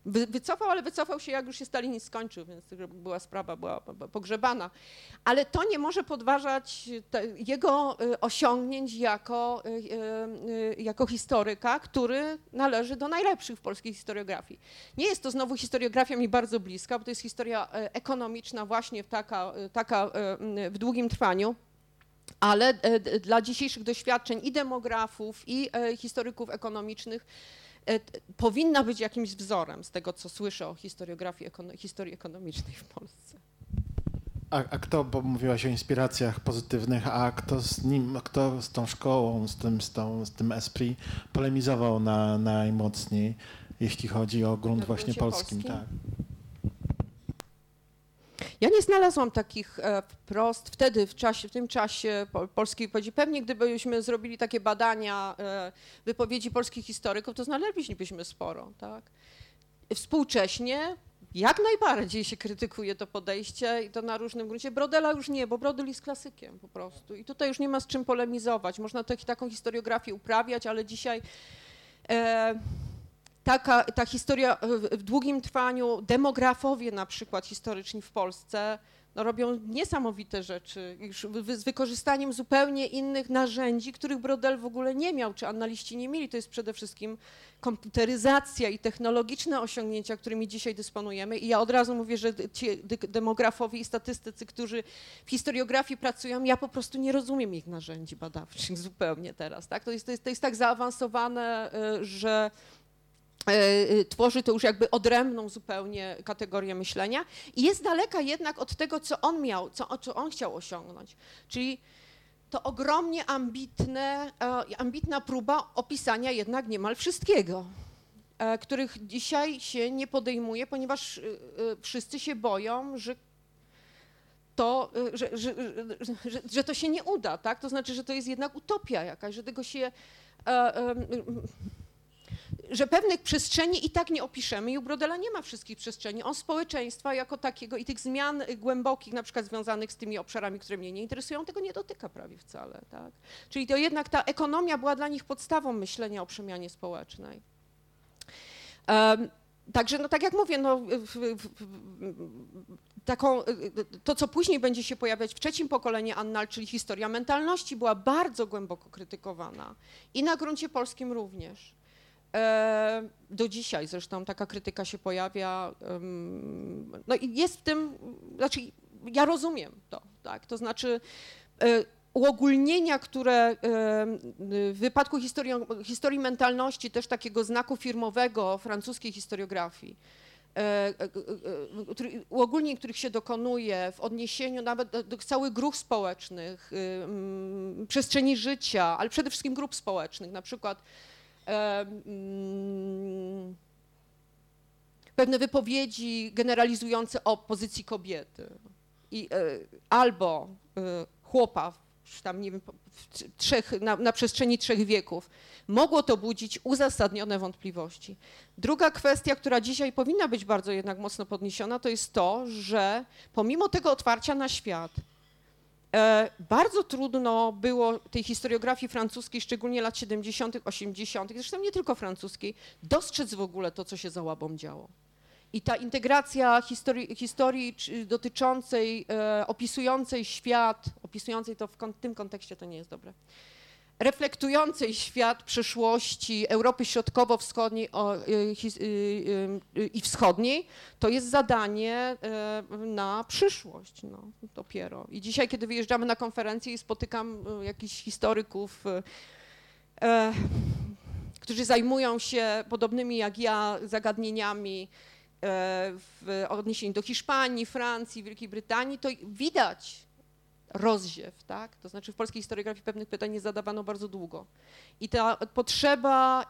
wycofał, ale wycofał się jak już się stalinizm skończył, więc była sprawa była pogrzebana. Ale to nie może podważać jego osiągnięć jako, jako historyka, który należy do najlepszych w polskiej historiografii. Nie jest to znowu historiografia mi bardzo bliska, bo to jest historia ekonomiczna właśnie taka, taka w długim trwaniu, trwaniu, ale e, dla dzisiejszych doświadczeń i demografów, i e, historyków ekonomicznych e, powinna być jakimś wzorem z tego, co słyszę o historiografii, historii ekonomicznej w Polsce. A, a, kto, bo mówiłaś o inspiracjach pozytywnych, a kto z nim, kto z tą szkołą, z tym, z, tą, z tym esprit polemizował na, najmocniej, jeśli chodzi o grunt właśnie polskim? polskim? Tak. Ja nie znalazłam takich e, wprost wtedy, w, czasie, w tym czasie polskiej wypowiedzi. Pewnie gdybyśmy zrobili takie badania e, wypowiedzi polskich historyków, to znaleźlibyśmy sporo. Tak? Współcześnie jak najbardziej się krytykuje to podejście i to na różnym gruncie. Brodela już nie, bo Brodel jest klasykiem po prostu. I tutaj już nie ma z czym polemizować. Można taką historiografię uprawiać, ale dzisiaj... E, taka, ta historia w długim trwaniu, demografowie na przykład historyczni w Polsce no, robią niesamowite rzeczy, już z wykorzystaniem zupełnie innych narzędzi, których Brodel w ogóle nie miał, czy analiści nie mieli. To jest przede wszystkim komputeryzacja i technologiczne osiągnięcia, którymi dzisiaj dysponujemy. I ja od razu mówię, że ci demografowie i statystycy, którzy w historiografii pracują, ja po prostu nie rozumiem ich narzędzi badawczych zupełnie teraz. Tak? To, jest, to, jest, to jest tak zaawansowane, y, że tworzy to już jakby odrębną zupełnie kategorię myślenia i jest daleka jednak od tego, co on miał, co, co on chciał osiągnąć. Czyli to ogromnie ambitne, e, ambitna próba opisania jednak niemal wszystkiego, których dzisiaj się nie podejmuje, ponieważ wszyscy się boją, że to, że, że, że, że, to się nie uda, tak? To znaczy, że to jest jednak utopia jakaś, że tego się że pewnych przestrzeni i tak nie opiszemy i u Brodela nie ma wszystkich przestrzeni. On społeczeństwa jako takiego i tych zmian głębokich, na przykład związanych z tymi obszarami, które mnie nie interesują, tego nie dotyka prawie wcale. Tak? Czyli to jednak ta ekonomia była dla nich podstawą myślenia o przemianie społecznej. Um, Także, no tak jak mówię, no, w, w, taką, to, co później będzie się pojawiać w trzecim pokoleniu Annal, czyli historia mentalności, była bardzo głęboko krytykowana i na gruncie polskim również. E, do dzisiaj zresztą taka krytyka się pojawia. No i jest w tym, znaczy ja rozumiem to, tak, to znaczy e, uogólnienia, które w wypadku historii, historii mentalności, też takiego znaku firmowego francuskiej historiografii, e, uogólnień, których się dokonuje w odniesieniu nawet do, do całych grup społecznych, przestrzeni życia, ale przede wszystkim grup społecznych, na przykład pewne wypowiedzi generalizujące o pozycji kobiety. I, e, albo e, chłopa tam nie wiem, trzech, na, na, przestrzeni trzech wieków, mogło to budzić uzasadnione wątpliwości. Druga kwestia, która dzisiaj powinna być bardzo jednak mocno podniesiona, to jest to, że pomimo tego otwarcia na świat, bardzo trudno było tej historiografii francuskiej, szczególnie lat 70., 80., zresztą nie tylko francuskiej, dostrzec w ogóle to, co się za łabą działo. I ta integracja historii, historii dotyczącej, e, opisującej świat, opisującej to w tym kontekście to nie jest dobre, reflektującej świat przyszłości Europy Środkowo-Wschodniej y, y, y, i Wschodniej, to jest zadanie na przyszłość no, dopiero. I dzisiaj, kiedy wyjeżdżamy na konferencję i spotykam jakichś historyków, e, którzy zajmują się podobnymi jak ja zagadnieniami e, w odniesieniu do Hiszpanii, Francji, Wielkiej Brytanii, to widać, rozziew, tak? To znaczy w polskiej historiografii pewnych pytań nie zadawano bardzo długo. I ta potrzeba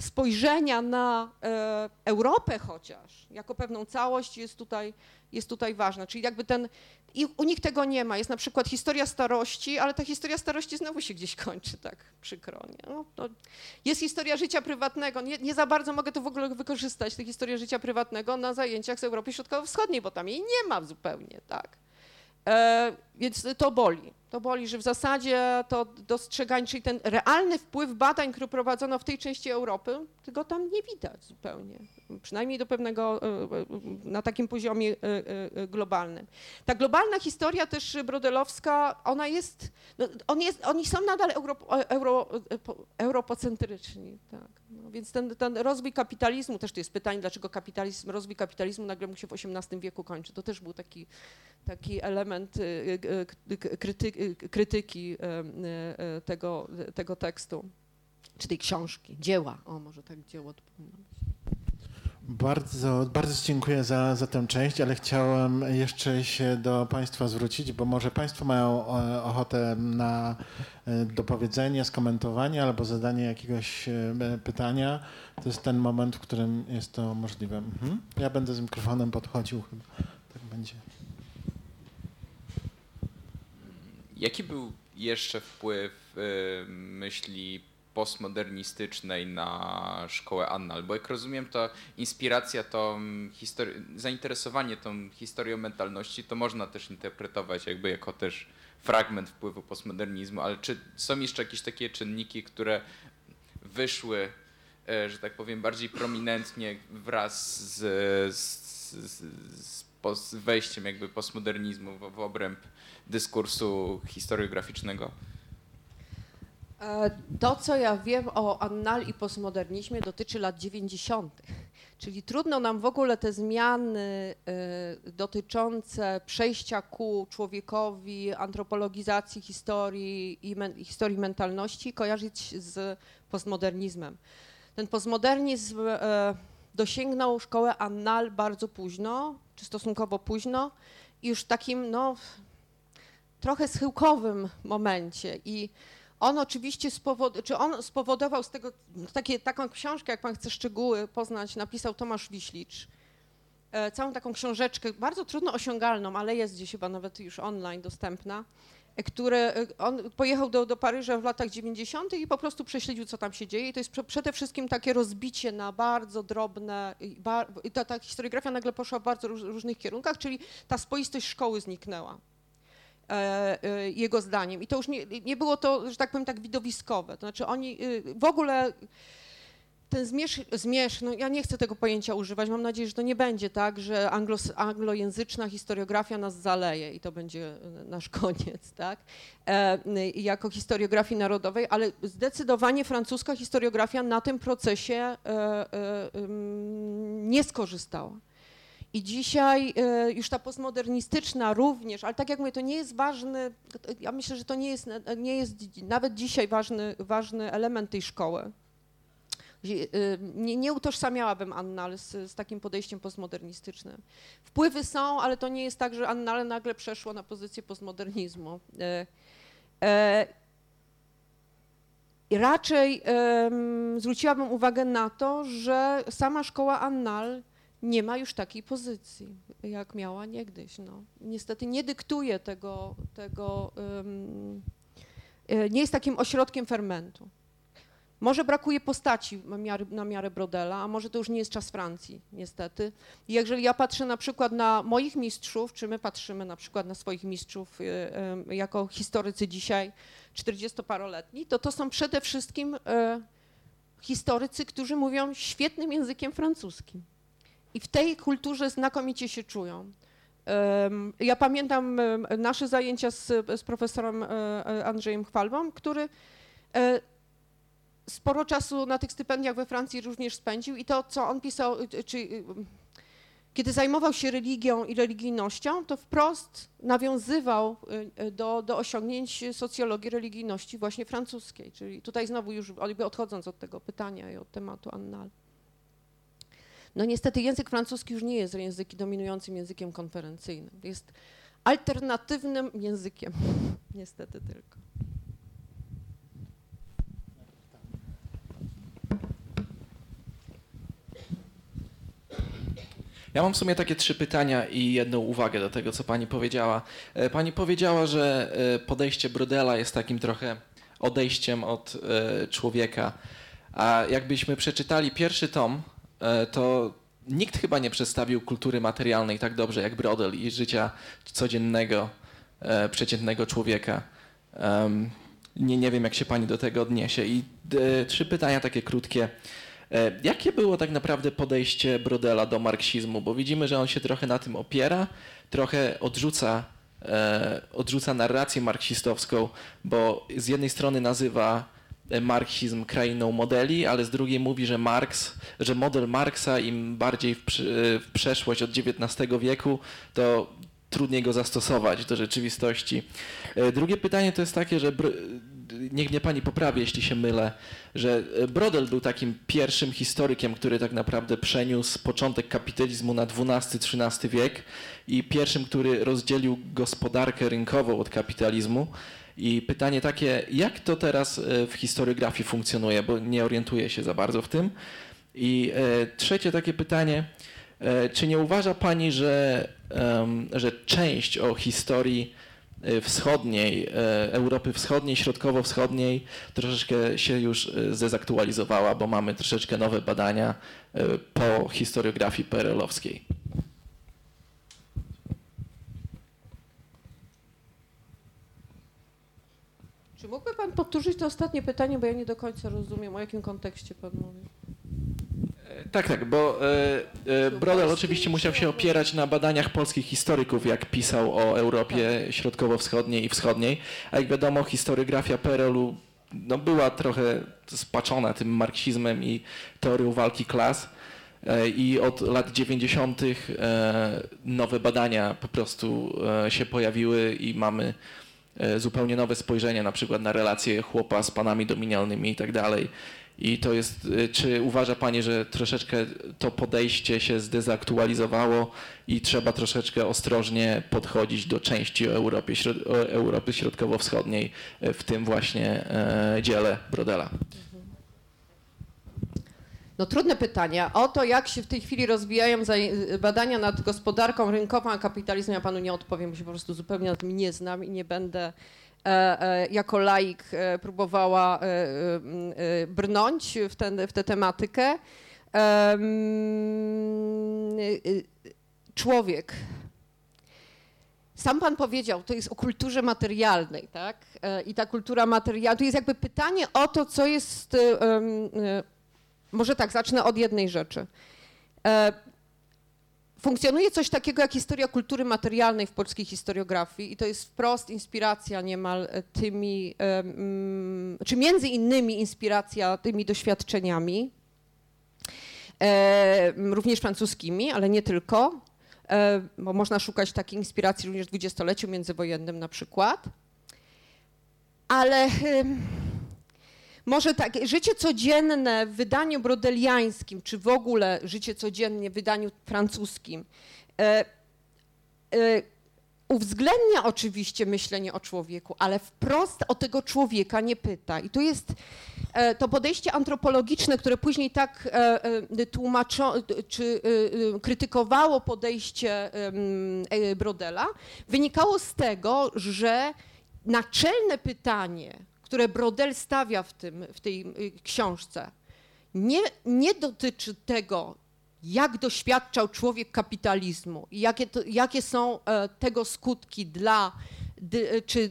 spojrzenia na e, Europę chociaż, jako pewną całość jest tutaj, jest tutaj ważna. Czyli jakby ten, i u nich tego nie ma. Jest na przykład historia starości, ale ta historia starości znowu się gdzieś kończy, tak przykro. Nie? No, jest historia życia prywatnego. Nie, nie, za bardzo mogę to w ogóle wykorzystać, tę historię życia prywatnego na zajęciach z Europy Środkowo-Wschodniej, bo tam jej nie ma zupełnie, tak? E, więc to boli. To boli, że w zasadzie to dostrzeganie, czyli ten realny wpływ badań, które prowadzono w tej części Europy, tego tam nie widać zupełnie. Przynajmniej do pewnego, e, e, na takim poziomie globalnym. Ta globalna historia też brodelowska, ona jest, no, on jest oni są nadal euro, euro, europocentryczni. Tak. No, więc ten, ten rozwój kapitalizmu, też to jest pytanie, dlaczego kapitalizm, rozwój kapitalizmu nagle mu się w XVIII wieku kończy. To też był taki, taki element y, y, y, krytyki, krytyki tego, tego tekstu, czy tej książki, dzieła. O, może tak dzieło być. Bardzo, bardzo dziękuję za, za tę część, ale chciałem jeszcze się do Państwa zwrócić, bo może Państwo mają e, ochotę na e, dopowiedzenie, skomentowanie albo zadanie jakiegoś e, pytania. To jest ten moment, w którym jest to możliwe. Mhm. Ja będę z mikrofonem podchodził chyba. Tak będzie. Jaki był jeszcze wpływ myśli postmodernistycznej na szkołę Annal, bo jak rozumiem, to inspiracja, to zainteresowanie tą historią mentalności, to można też interpretować jakby jako też fragment wpływu postmodernizmu, ale czy są jeszcze jakieś takie czynniki, które wyszły, e, że tak powiem, bardziej prominentnie wraz z, z, z, z wejściem jakby postmodernizmu w, w obręb dyskursu historiograficznego? E, to, co ja wiem o annal i postmodernizmie, dotyczy lat 90. Czyli trudno nam w ogóle te zmiany e, dotyczące przejścia ku człowiekowi, antropologizacji historii i men, historii mentalności kojarzyć z postmodernizmem. Ten postmodernizm e, dosięgnął szkołę annal bardzo późno, czy stosunkowo późno, już w takim no, trochę schyłkowym momencie. I on oczywiście spowod czy on spowodował z tego, takie, taką książkę, jak pan chce szczegóły poznać, napisał Tomasz Wiślicz. E, całą taką książeczkę, bardzo trudno osiągalną, ale jest gdzieś chyba nawet już online dostępna, które e, on pojechał do, do Paryża w latach 90. i po prostu prześledził, co tam się dzieje. I to jest przede wszystkim takie rozbicie na bardzo drobne, i ta, ta historiografia nagle poszła w bardzo różnych kierunkach, czyli ta spoistość szkoły zniknęła. E, e, jego zdaniem. I to już nie, nie było to, że tak powiem, tak widowiskowe. To znaczy oni y, w ogóle ten zmierz, zmierz, no ja nie chcę tego pojęcia używać, mam nadzieję, że to nie będzie tak, że anglos, anglojęzyczna historiografia nas zaleje i to będzie nasz koniec, tak, e, jako historiografii narodowej, ale zdecydowanie francuska historiografia na tym procesie e, e, nie skorzystała. I dzisiaj e, już ta postmodernistyczna również, ale tak jak mówię, to nie jest ważny, ja myślę, że to nie jest, nie jest nawet dzisiaj ważny, ważny element tej szkoły. E, nie, nie utożsamiałabym Annale z, z, takim podejściem postmodernistycznym. Wpływy są, ale to nie jest tak, że Annale nagle przeszło na pozycję postmodernizmu. E, e, raczej e, zwróciłabym uwagę na to, że sama szkoła Annal nie ma już takiej pozycji, jak miała niegdyś. No. Niestety nie dyktuje tego, tego um, nie jest takim ośrodkiem fermentu. Może brakuje postaci na miarę, na miarę Brodela, a może to już nie jest czas Francji, niestety. I jeżeli ja patrzę na przykład na moich mistrzów, czy my patrzymy na przykład na swoich mistrzów y, y, jako historycy dzisiaj, 40-paroletni, to to są przede wszystkim y, historycy, którzy mówią świetnym językiem francuskim. I w tej kulturze znakomicie się czują. Ja pamiętam nasze zajęcia z, z profesorem e, e, Andrzejem Chwalbą, który e, sporo czasu na tych stypendiach we Francji również spędził i to, co on pisał, y, czy y, kiedy zajmował się religią i religijnością, to wprost nawiązywał y, y, do, do osiągnięć socjologii religijności właśnie francuskiej. Czyli tutaj znowu już odchodząc od tego pytania i od tematu Annal. No niestety język francuski już nie jest językiem dominującym językiem konferencyjnym. Jest alternatywnym językiem, niestety tylko. Ja mam w sumie takie trzy pytania i jedną uwagę do tego, co pani powiedziała. E, Pani powiedziała, że e, podejście Brodela jest takim trochę odejściem od e, człowieka. A jakbyśmy przeczytali pierwszy tom, to nikt chyba nie przedstawił kultury materialnej tak dobrze jak Brodel i życia codziennego, przeciętnego człowieka. Nie, nie wiem, jak się pani do tego odniesie. I trzy pytania takie krótkie. E, Jakie było tak naprawdę podejście Brodela do marksizmu? Bo widzimy, że on się trochę na tym opiera, trochę odrzuca, e, odrzuca narrację marksistowską, bo z jednej strony nazywa marksizm krainą modeli, ale z drugiej mówi, że Marks, że model Marksa im bardziej w, w przeszłość od XIX wieku, to trudniej go zastosować do rzeczywistości. E, Drugie pytanie to jest takie, że niech mnie pani poprawi, jeśli się mylę, że e, Brodel był takim pierwszym historykiem, który tak naprawdę przeniósł początek kapitalizmu na XII-XIII wiek i pierwszym, który rozdzielił gospodarkę rynkową od kapitalizmu. I pytanie takie, jak to teraz e, w historiografii funkcjonuje, bo nie orientuję się za bardzo w tym. I e, trzecie takie pytanie, czy nie uważa pani, że, że część o historii wschodniej, e, Europy Wschodniej, Środkowo-Wschodniej troszeczkę się już e, zdezaktualizowała, bo mamy troszeczkę nowe badania po historiografii PRL-owskiej. Czy mógłby Pan powtórzyć to ostatnie pytanie, bo ja nie do końca rozumiem, o jakim kontekście Pan mówi. Tak, tak, bo e, e, Brodel oczywiście musiał się opierać na badaniach polskich historyków, jak pisał o Europie Środkowo-Wschodniej i Wschodniej, a jak wiadomo historiografia PRL-u no, była trochę spaczona tym marksizmem i teorią walki klas e, i od lat 90. e, nowe badania po prostu się pojawiły i mamy zupełnie nowe spojrzenie na przykład na relacje chłopa z panami dominialnymi i tak dalej. I to jest, y, czy uważa Pani, że troszeczkę to podejście się zdezaktualizowało i trzeba troszeczkę ostrożnie podchodzić do części o Europy Środkowo-Wschodniej y, w tym właśnie e, dziele Brodela? No trudne pytania. O to, jak się w tej chwili rozwijają badania nad gospodarką rynkową, a kapitalizmem, ja panu nie odpowiem, bo się po prostu zupełnie na tym nie znam i nie będę jako laik e, próbowała e, e, e, brnąć w, ten, w tę tematykę. Em, e, człowiek. Sam pan powiedział, to jest o kulturze materialnej, tak? E, I ta kultura materialna, to jest jakby pytanie o to, co jest e, e, może tak, zacznę od jednej rzeczy. Funkcjonuje coś takiego jak historia kultury materialnej w polskiej historiografii i to jest wprost inspiracja niemal e, tymi, e, mm, czy między innymi inspiracja tymi doświadczeniami, e, również francuskimi, ale nie tylko, bo można szukać takiej inspiracji również w dwudziestoleciu międzywojennym na przykład. Ale może tak, życie codzienne w wydaniu brodeliańskim, czy w ogóle życie codziennie w wydaniu francuskim, e, e, uwzględnia oczywiście myślenie o człowieku, ale wprost o tego człowieka nie pyta. I tu jest e, to podejście antropologiczne, które później tak e, e, tłumaczo, czy krytykowało podejście Brodela, wynikało z tego, że naczelne pytanie, które Brodel stawia w, tym, w tej y, książce, nie, nie dotyczy tego, jak doświadczał człowiek kapitalizmu i jakie, to, jakie są e, tego skutki dla, czy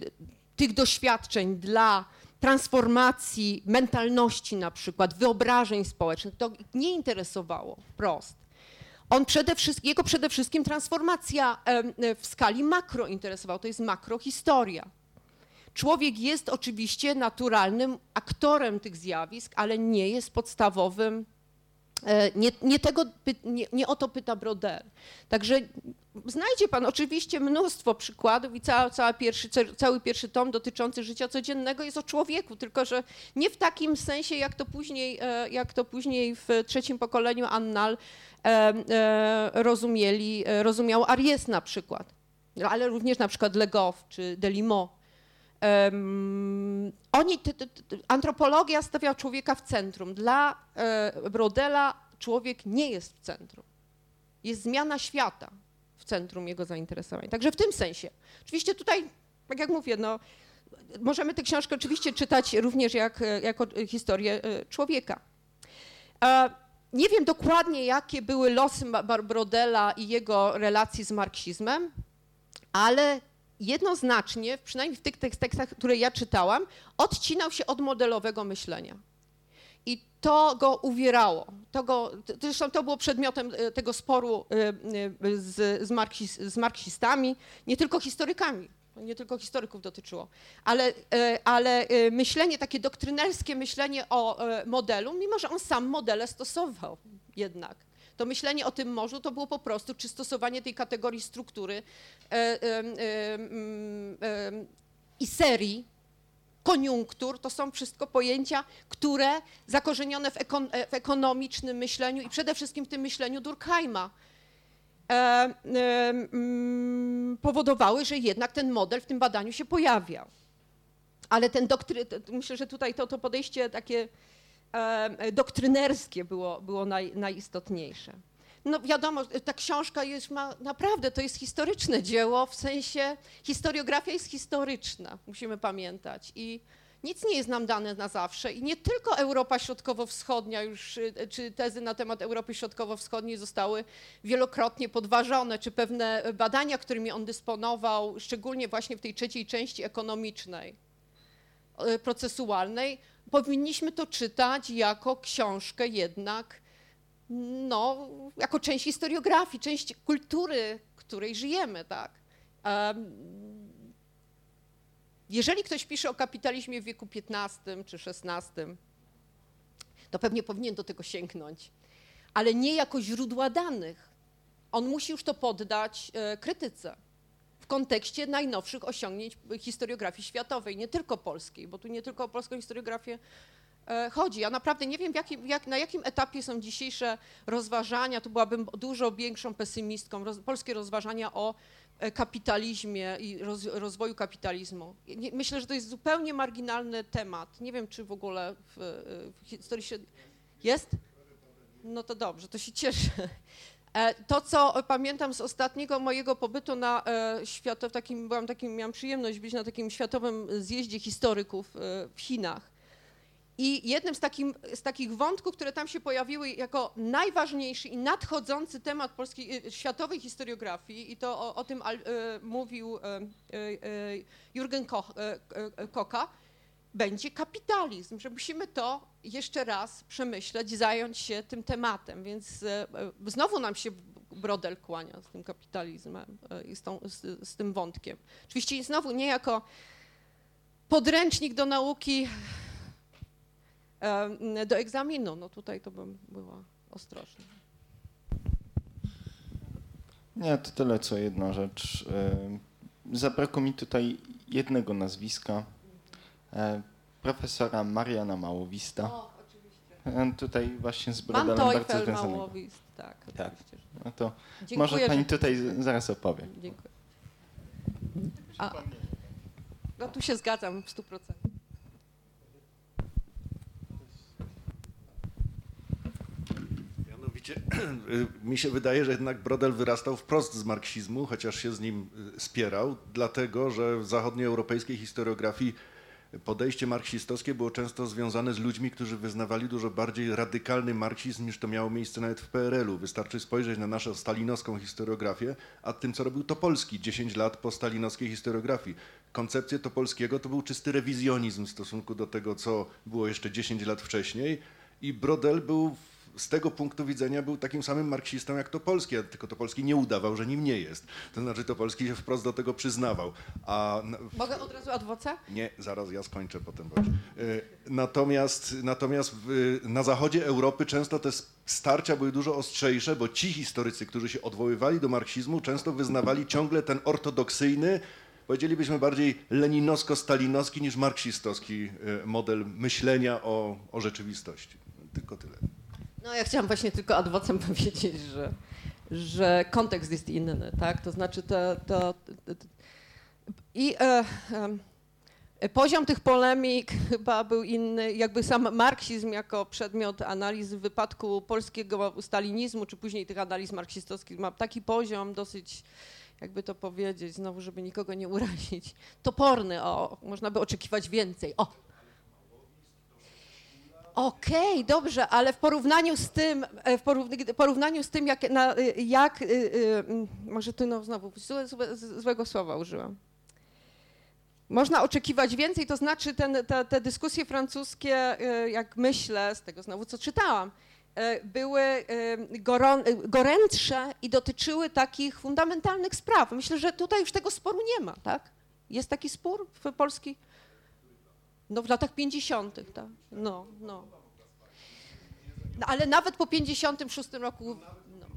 tych doświadczeń dla transformacji mentalności na przykład, wyobrażeń społecznych, to nie interesowało wprost. On przede wszystkim, jego przede wszystkim transformacja w skali makro interesowała, to jest makrohistoria. Człowiek jest oczywiście naturalnym aktorem tych zjawisk, ale nie jest podstawowym E, nie, nie, tego, nie, nie, o to pyta Brodel. Także znajdzie pan oczywiście mnóstwo przykładów i cały, cały, pierwszy, cały pierwszy tom dotyczący życia codziennego jest o człowieku, tylko że nie w takim sensie, jak to później, e, jak to później w trzecim pokoleniu Annal e, rozumieli, rozumiał Aries na przykład, ale również na przykład Legow czy Delimot. Oni, t, t, t, antropologia stawia człowieka w centrum. Dla e, Brodela człowiek nie jest w centrum. Jest zmiana świata w centrum jego zainteresowań. Także w tym sensie. Oczywiście tutaj, tak jak mówię, no, możemy tę książkę oczywiście czytać również jak, jako historię e, człowieka. E, nie wiem dokładnie, jakie były losy Brodela i jego relacji z marksizmem, ale jednoznacznie, przynajmniej w tych tekstach, które ja czytałam, odcinał się od modelowego myślenia. I to go uwierało. To go, zresztą to było przedmiotem e, tego sporu e, e, z, z, marksist, z marksistami, nie tylko historykami, nie tylko historyków dotyczyło, ale, ale myślenie, takie doktrynerskie myślenie o modelu, mimo że on sam modele stosował jednak to myślenie o tym morzu to było po prostu czy stosowanie tej kategorii struktury e, e, e, i serii, koniunktur, to są wszystko pojęcia, które zakorzenione w, ekon w ekonomicznym myśleniu i przede wszystkim w tym myśleniu Durkheima powodowały, że jednak ten model w tym badaniu się pojawiał. Ale ten doktry, myślę, że tutaj to, to podejście takie doktrynerskie było, było naj, najistotniejsze. No wiadomo, ta książka jest, ma, naprawdę to jest historyczne dzieło, w sensie historiografia jest historyczna, musimy pamiętać. I nic nie jest nam dane na zawsze. I nie tylko Europa Środkowo-Wschodnia, już, czy tezy na temat Europy Środkowo-Wschodniej zostały wielokrotnie podważone, czy pewne badania, którymi on dysponował, szczególnie właśnie w tej trzeciej części ekonomicznej, e, procesualnej, powinniśmy to czytać jako książkę jednak, no, jako część historiografii, część kultury, której żyjemy, tak. Jeżeli ktoś pisze o kapitalizmie w wieku XV czy XVI, to pewnie powinien do tego sięgnąć, ale nie jako źródła danych. On musi już to poddać e, krytyce w kontekście najnowszych osiągnięć historiografii światowej, nie tylko polskiej, bo tu nie tylko o polską historiografię e, chodzi. Ja naprawdę nie wiem, jakim, jak, na jakim etapie są dzisiejsze rozważania, tu byłabym dużo większą pesymistką, roz, polskie rozważania o e, kapitalizmie i roz, rozwoju kapitalizmu. Myślę, że to jest zupełnie marginalny temat. Nie wiem, czy w ogóle w, w historii się... Jest? No to dobrze, to się cieszę. E, to, co pamiętam z ostatniego mojego pobytu na e, światowym, takim, byłam takim, miałam przyjemność być na takim światowym zjeździe historyków e, w Chinach. I jednym z, takim, z takich wątków, które tam się pojawiły jako najważniejszy i nadchodzący temat polskiej, światowej historiografii, i to o, o tym al, mówił Jürgen Koch, Koka, będzie kapitalizm, że musimy to jeszcze raz przemyśleć, zająć się tym tematem, więc e, znowu nam się Brodel kłania z tym kapitalizmem e, i z, tą, z, z tym wątkiem. Oczywiście znowu nie jako podręcznik do nauki e, do egzaminu, no tutaj to bym była ostrożna. Nie, to tyle co jedna rzecz. Zabrakło mi tutaj jednego nazwiska, E, profesora Mariana Małowista. O, oczywiście. Tutaj właśnie z Brodelem bardzo związanego. Małowist, tak. tak. No to Dziękuję, może pani tutaj zaraz opowie. Dziękuję. A, no tu się zgadzam w 100%. Mianowicie mi się wydaje, że jednak Brodel wyrastał wprost z marksizmu, chociaż się z nim y, spierał, dlatego że w zachodnioeuropejskiej historiografii podejście marksistowskie było często związane z ludźmi, którzy wyznawali dużo bardziej radykalny marksizm niż to miało miejsce nawet w PRL-u. Wystarczy spojrzeć na naszą stalinowską historiografię, a tym, co robił Topolski 10 lat po stalinowskiej historiografii. Koncepcję Topolskiego to był czysty rewizjonizm w stosunku do tego, co było jeszcze 10 lat wcześniej i Brodel był z tego punktu widzenia był takim samym marksistą jak Topolski, tylko Topolski nie udawał, że nim nie jest. To znaczy Topolski się wprost do tego przyznawał. A Mogę od razu adwoca? nie, zaraz ja skończę potem. Y, Natomiast, natomiast w, na zachodzie Europy często te starcia były dużo ostrzejsze, bo ci historycy, którzy się odwoływali do marksizmu, często wyznawali ciągle ten ortodoksyjny, powiedzielibyśmy bardziej leninowsko-stalinowski niż marksistowski y, model myślenia o, o rzeczywistości. Tylko tyle. No ja chciałam właśnie tylko adwocem powiedzieć, że, że kontekst jest inny, tak? To znaczy to... to, to, to I e, em, poziom tych polemik chyba był inny, jakby sam marksizm jako przedmiot analizy w wypadku polskiego stalinizmu, czy później tych analiz marksistowskich ma taki poziom dosyć jakby to powiedzieć, znowu, żeby nikogo nie urazić, toporny, o, można by oczekiwać więcej. O, Okej, dobrze, ale w porównaniu z tym, e, w porównaniu z tym, jak, na, y, jak mm, może tu no, znowu złe, złe, złego słowa użyłam. Można oczekiwać więcej, to znaczy ten, te, te dyskusje francuskie, jak myślę, z tego znowu co czytałam, były gorętsze i dotyczyły takich fundamentalnych spraw. Myślę, że tutaj już tego sporu nie ma, tak? Jest taki spór w Polski? No w latach 50., tak. No, no. No, ale nawet po 56 roku. No,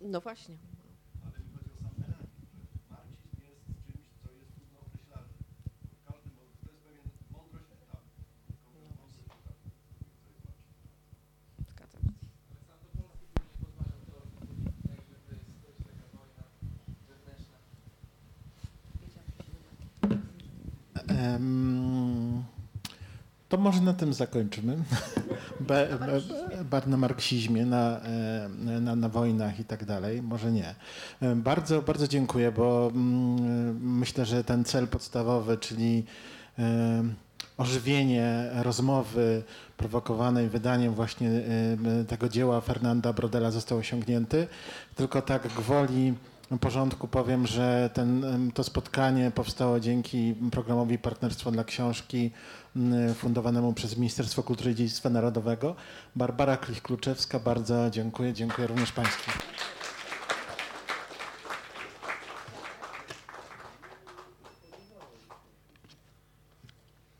no właśnie. Zgadzam się. Em, To może na tym zakończymy. Be, be, na marksizmie, na, e, na, na wojnach i tak dalej. Może nie. Bardzo, bardzo dziękuję, bo mm, myślę, że ten cel podstawowy, czyli ożywienie rozmowy prowokowanej wydaniem właśnie tego dzieła Fernanda Brodela został osiągnięty. Tylko tak gwoli porządku powiem, że ten, to spotkanie powstało dzięki programowi Partnerstwo dla Książki fundowanemu przez Ministerstwo Kultury i Dziedzictwa Narodowego. Barbara Klich-Kluczewska, bardzo dziękuję. Dziękuję również Państwu.